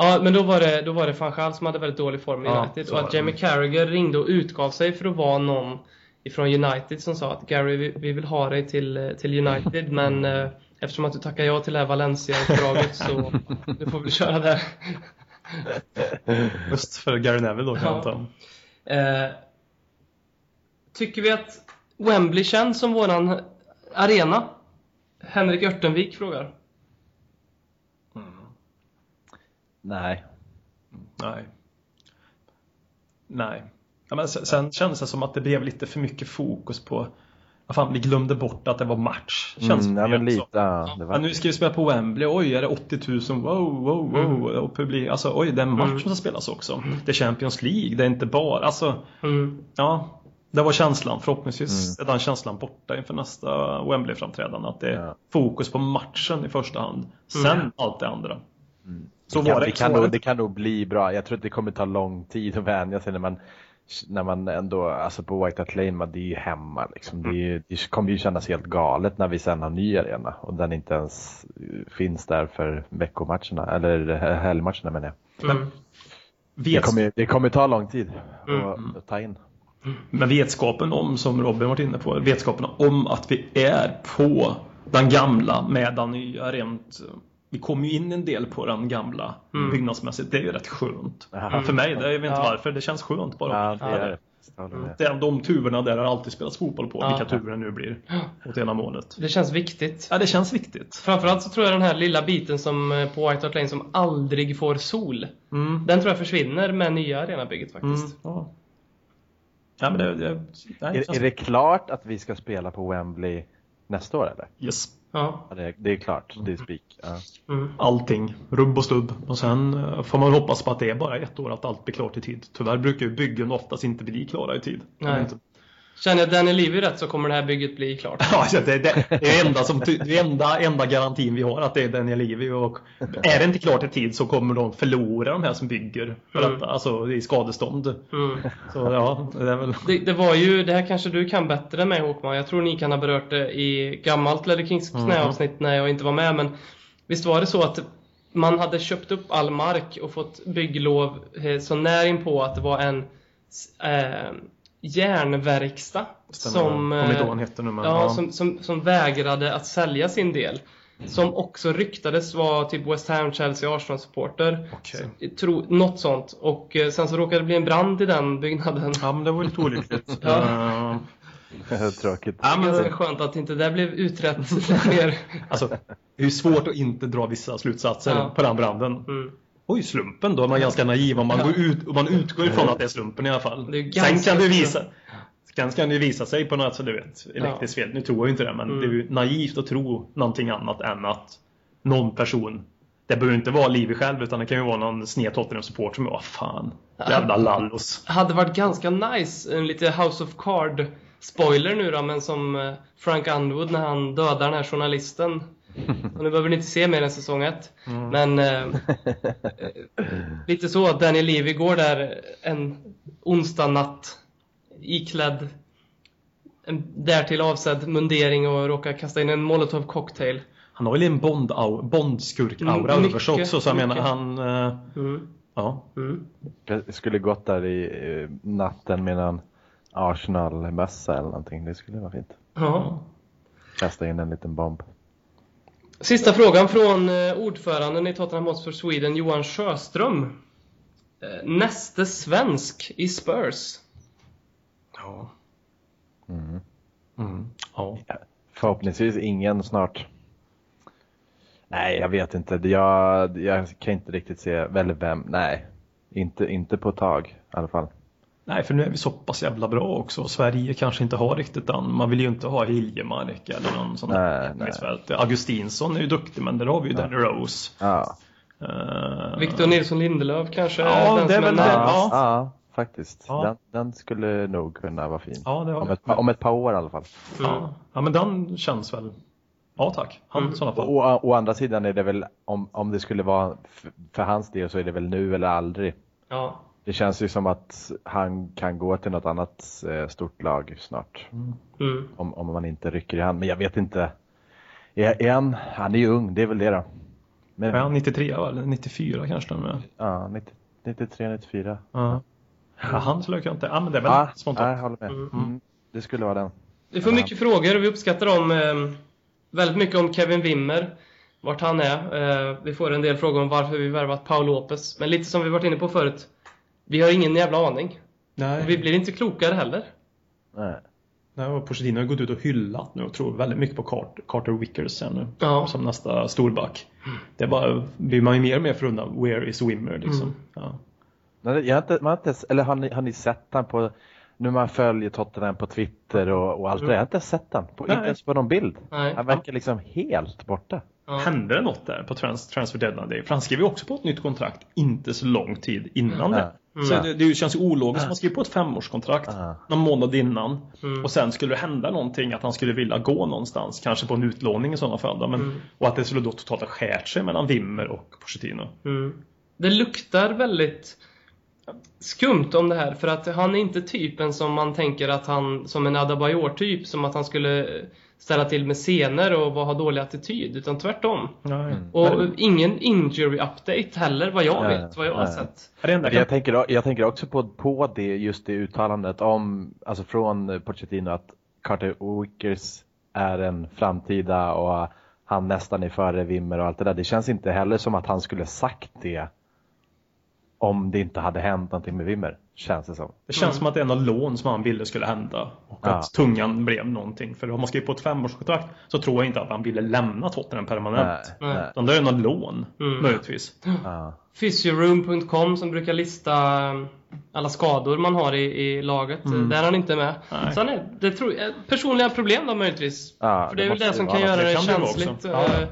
Ja, men då var det, då var det van Gaal som hade väldigt dålig form i Ja, United. och att. Jamie Carragher ringde och utgav sig för att vara någon ifrån United som sa att Gary, vi, vi vill ha dig till, till United, men eh, eftersom att du tackar ja till det här Valencia-uppdraget så du får väl köra där. Just för Gary Neville då kan Ja. jag. Eh, tycker vi att Wembley känns som våran arena? Henrik Örtenvik frågar. Nej. Nej. Nej. Ja, men sen, sen kändes det som att det blev lite för mycket fokus på vad fan, vi glömde bort att det var match. Känns Mm, det ja, men lite. Ja, det Ja, var, nu ska vi spela på Wembley, oj är det 80 000, wow, wow, wow. Och publik, alltså oj det är en match som ska spelas också. Det är Champions League, det är inte bara, alltså Mm. ja. Det var känslan, förhoppningsvis är den känslan borta inför nästa Wembley-framträdande. Att det är Ja. fokus på matchen i första hand. Sen allt det andra. Så det, kan, det. kan nog, det. kan nog bli bra. Jag tror att det kommer ta lång tid att vänja sig när man när man ändå, alltså på White Hart Lane, man, det är ju hemma liksom. Det, ju- det kommer ju kännas helt galet när vi sen har ny arena och den inte ens finns där för veckomatcherna, eller helgmatcherna menar jag. Mm. Det kommer, det kommer ta lång tid Mm. att, att ta in. Men vetskapen om, som Robin varit inne på, vetskapen om att vi är på den gamla med den nya rent vi kommer ju in en del på den gamla byggnadsmässigt. Det är ju rätt skönt. Aha. För mig, det, jag vet inte Ja. varför, det känns skönt bara. Ja, det är det. Är de tuvorna där har alltid spelats fotboll på, Ja. vilka turer det nu blir. Åt ena målet. Det känns viktigt. Ja, det känns viktigt. Framförallt så tror jag den här lilla biten som eh, på White Hart Lane som aldrig får sol. Mm. Den tror jag försvinner med nya arenabygget Mm. faktiskt. Ja. ja, men det, det, nej, det Är, känns... är det klart att vi ska spela på Wembley nästa år eller? Yes. Ja. Ja, det, är, det är klart, det är spik. Ja. Mm. allting, rubb och stubb. Och sen eh, får man hoppas på att det är bara ett år att allt blir klart i tid. Tyvärr brukar ju byggen oftast inte bli klara i tid. Nej. Känner jag Danny Levy rätt så kommer det här bygget bli klart. Ja, det, det, det är enda, som, det enda, enda garantin vi har att det är Daniel Levy och är det inte klart i tid så kommer de förlora de här som bygger för Mm. detta, alltså i skadestånd. Mm. Så ja, det är väl... Det, det var ju, det här kanske du kan bättre med Håkman. Jag tror ni kan ha berört det i gammalt Ledder Kings knäavsnitt när jag inte var med. Men visst var det så att man hade köpt upp all mark och fått bygglov eh, så när in på att det var en eh, järnverkstad som, eh, han heter nu men ja, som, som, som vägrade att sälja sin del. Som också ryktades vara typ West Ham, Chelsea, Arsenal-supporter. Okej. Tro, något sånt. Och eh, sen så råkade det bli en brand i den byggnaden. Ja men det var lite olyckligt. Ja. Eh, Tråkigt. ja, men, Ganska skönt att inte det blev utrett mer. alltså, det är svårt att inte dra vissa slutsatser Ja. på den branden. Mm. Oj, slumpen då är man ganska naiv om man, går ut, man utgår ifrån att det är slumpen i alla fall. Sen kan det visa Sen kan det visa sig på något sätt, du vet, elektriskt fel. Nu tror jag ju inte det, men Mm. det är ju naivt att tro någonting annat än att någon person det behöver inte vara Livi själv utan det kan ju vara någon sned Tottenham-support som är vad fan, jävla lallos. Hade varit ganska nice, en lite House of Card spoiler nu då, men som eh, Frank Underwood när han dödar den här journalisten. Och nu behöver ni inte se mer än säsong ett. Men eh, lite så att Daniel Levy går där en onsdag natt iklädd en därtill avsedd mundering och råkar kasta in en molotov cocktail. Han har ju en Bond Bond-skurk-aura Mm, över sig också så jag menar han, eh, Mm. ja. Mm. Jag skulle gått där i eh, natten med en Arsenal-mössa eller någonting. Det skulle vara fint. Ja. Kasta in en liten bomb. Sista frågan från eh, ordföranden i Tottenham Hotspur Sweden, Johan Sjöström. Eh, näste svensk i Spurs. Ja. Mm. Mm. ja. Förhoppningsvis ingen snart. Nej, jag vet inte. Jag, jag kan inte riktigt se, eller vem, nej. Inte, inte på ett tag i alla fall. Nej, för nu är vi så pass jävla bra också. Sverige kanske inte har riktigt den. Man vill ju inte ha Hiljemark eller någon sån mittfält. Augustinsson är ju duktig, men där har vi ju Danny Rose. Ja, Uh, Victor Nilsson Lindelöf kanske? Ja, den det är väl det. närmast. Ja. ja faktiskt. Ja. Den, den skulle nog kunna vara fin. Ja, det har Om ett, om ett par år i alla fall. Ja. ja, men den känns väl... Ja, tack. Han Mm. sådana fall. Å, å, å andra sidan är det väl, om, om det skulle vara f- för hans del så är det väl nu eller aldrig. Ja. Det känns ju som att han kan gå till något annat eh, stort lag snart. Mm. Om, om man inte rycker i hand. Men jag vet inte. Är, är han, han är ju ung, det är väl det då. Men, Ja, 93 va? eller 94 kanske är. ja, 90, 93, 94. Ja. Ja, han skulle jag inte... Ja, men det är väl Ja, ja, spontant. jag håller med. Mm. Mm. Det skulle vara den. Vi får mycket frågor och vi uppskattar dem eh, väldigt mycket om Kevin Wimmer. Vart han är. Eh, vi får en del frågor om varför vi värvat Paul Lopez. Men lite som vi varit inne på förut. Vi har ingen jävla aning. Nej. Och vi blir inte klokare heller. Nej. Nej, och Pochettino har gått ut och hyllat nu och tror väldigt mycket på Carter, Carter Wickers nu. Ja. Som nästa storback. Det är bara, blir man ju mer och mer förundrad. Where is Wimmer liksom. Mm. Ja. Nej, Jag har inte, man har inte, eller har ni, har ni sett han på, nu man följer Tottenham på Twitter och, och allt det. Jag har inte sett han, på, inte Nej. ens på någon bild. Nej. Han verkar liksom helt borta. Ja. Hände det något där på trans transfer deadline day? För han skrev ju också på ett nytt kontrakt inte så lång tid innan det. Mm. Så det, det känns ju ologiskt. Man skrev på ett femårskontrakt Ja. någon månad innan. Mm. Och sen skulle det hända någonting att han skulle vilja gå någonstans. Kanske på en utlåning i sådana fall. Då, men, Mm. Och att det skulle då totalt ha skärt sig mellan Wimmer och Pochettino. Mm. Det luktar väldigt skumt om det här för att han är inte typen som man tänker att han, som en Adebayor-typ, som att han skulle ställa till med scener och ha dålig attityd, utan tvärtom. Nej. Och ingen injury update heller, vad jag Nej, vet, vad jag har sett. Jag, tänker, jag tänker också på, på det, just det uttalandet om, alltså från Pochettino att Carter Wickers är en framtida och han nästan är före Wimmer och allt det där. Det känns inte heller som att han skulle sagt det om det inte hade hänt någonting med Wimmer, känns det som. Det känns som att det är något lån som han ville skulle hända. Och Ja. att tungan blev någonting. För om man skriver på ett femårskontrakt så tror jag inte att han ville lämna Tottenham permanent. Nej. nej. Utan det är något lån, Mm. möjligtvis. Ja. Physioroom.com som brukar lista alla skador man har i, i laget. Mm. Där är han inte med. Nej. Så han är, det tror, personliga problem då möjligtvis. Ja, För det det är väl det som kan göra Det det känsligt eh.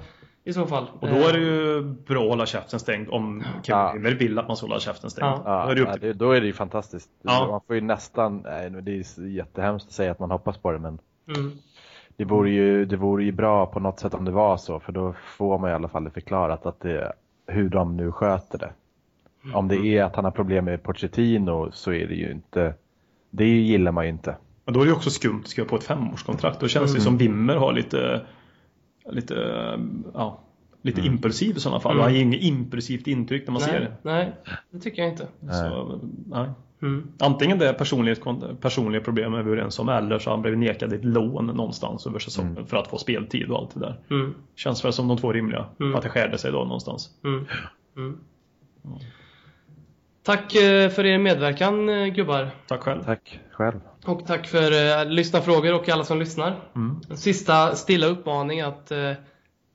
I så fall. Och då är det ju bra att hålla käften stängd om Kevin Ja. Wimmer vill att man ska hålla käften stängd. Ja. Ja, Då är det upp ja, då är det ju fantastiskt. Ja. Man får ju nästan, nej, det är jättehemskt att säga att man hoppas på det men Mm. det vore, ju, det vore ju bra på något sätt om det var så för då får man i alla fall det förklarat att det, hur de nu sköter det. Om det är att han har problem med Pochettino så är det ju inte, det gillar man ju inte. Men då är det ju också skumt att skriva på ett femårskontrakt. Då känns det som Wimmer har lite, lite, ja, lite impulsiv i sådana fall. Mm. Han ger inget impulsivt intryck när man ser Nej, det. nej, det tycker jag inte. Så, nej. Mm. Antingen det är personligt, personliga problem är vi överens om eller så har han blivit nekad ett lån någonstans över säsongen för att få speltid och allt det där. Mm. Känns väl som de två rimliga. Mm. Att det skärde sig då någonstans. Mm. Mm. Tack eh, för er medverkan eh, gubbar. Tack själv. Tack själv. Och tack för eh, lyssnarfrågor och alla som lyssnar. Mm. Sista stilla uppmaning att eh,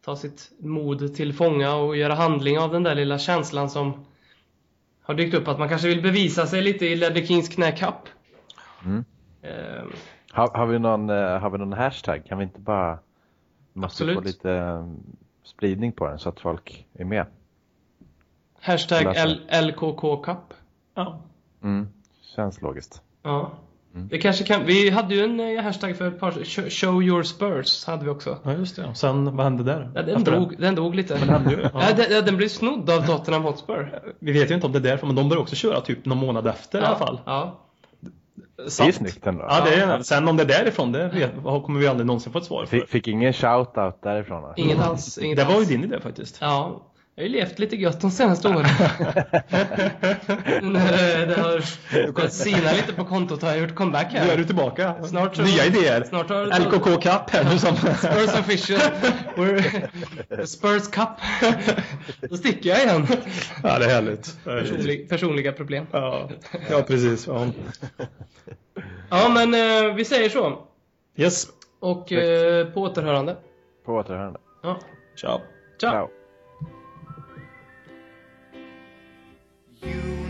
ta sitt mod till fånga och göra handling av den där lilla känslan som har dykt upp att man kanske vill bevisa sig lite i Ledley Kings knäkapp. Mm. Eh, Har, har, vi någon, eh, har vi någon hashtag? Kan vi inte bara, måste Absolut. få lite eh, spridning på den så att folk är med. hashtag LKK Cup. Ja. Mm. Känns logiskt. Ja. Mm. Det kanske kan, vi hade ju en eh, hashtag för ett par, Sh- Show your Spurs hade vi också. ja, just det. Sen, vad hände där? Ja, den, det? dog, den dog lite. Men ju. Ja. Ja, den, den blev snodd av Tottenham Hotspur. Vi vet ju inte om det är därför, men de börjar också köra typ någon månad efter i alla fall. Ja. Det är snyggt ändå. Ja, det är, sen om det är därifrån, det vet, kommer vi aldrig någonsin få ett svar för. Fick, fick ingen shout-out därifrån? Inget alls. Inget Det var ju din idé faktiskt. Ja. Jag har ju levt lite gött de senaste åren. När det har börjat sina lite på kontot har jag gjort comeback Nu är här. du tillbaka. Snart så- Nya idéer. Snart har LKK Cup här nu som... Spurs official. We're Spurs Cup. Då sticker jag igen. ja, det är härligt. Personlig, personliga problem. Ja, ja precis. Ja. Ja, men eh, vi säger så. Yes. Och eh, på återhörande. På återhörande. Ja. Ciao. Ciao. Ciao. You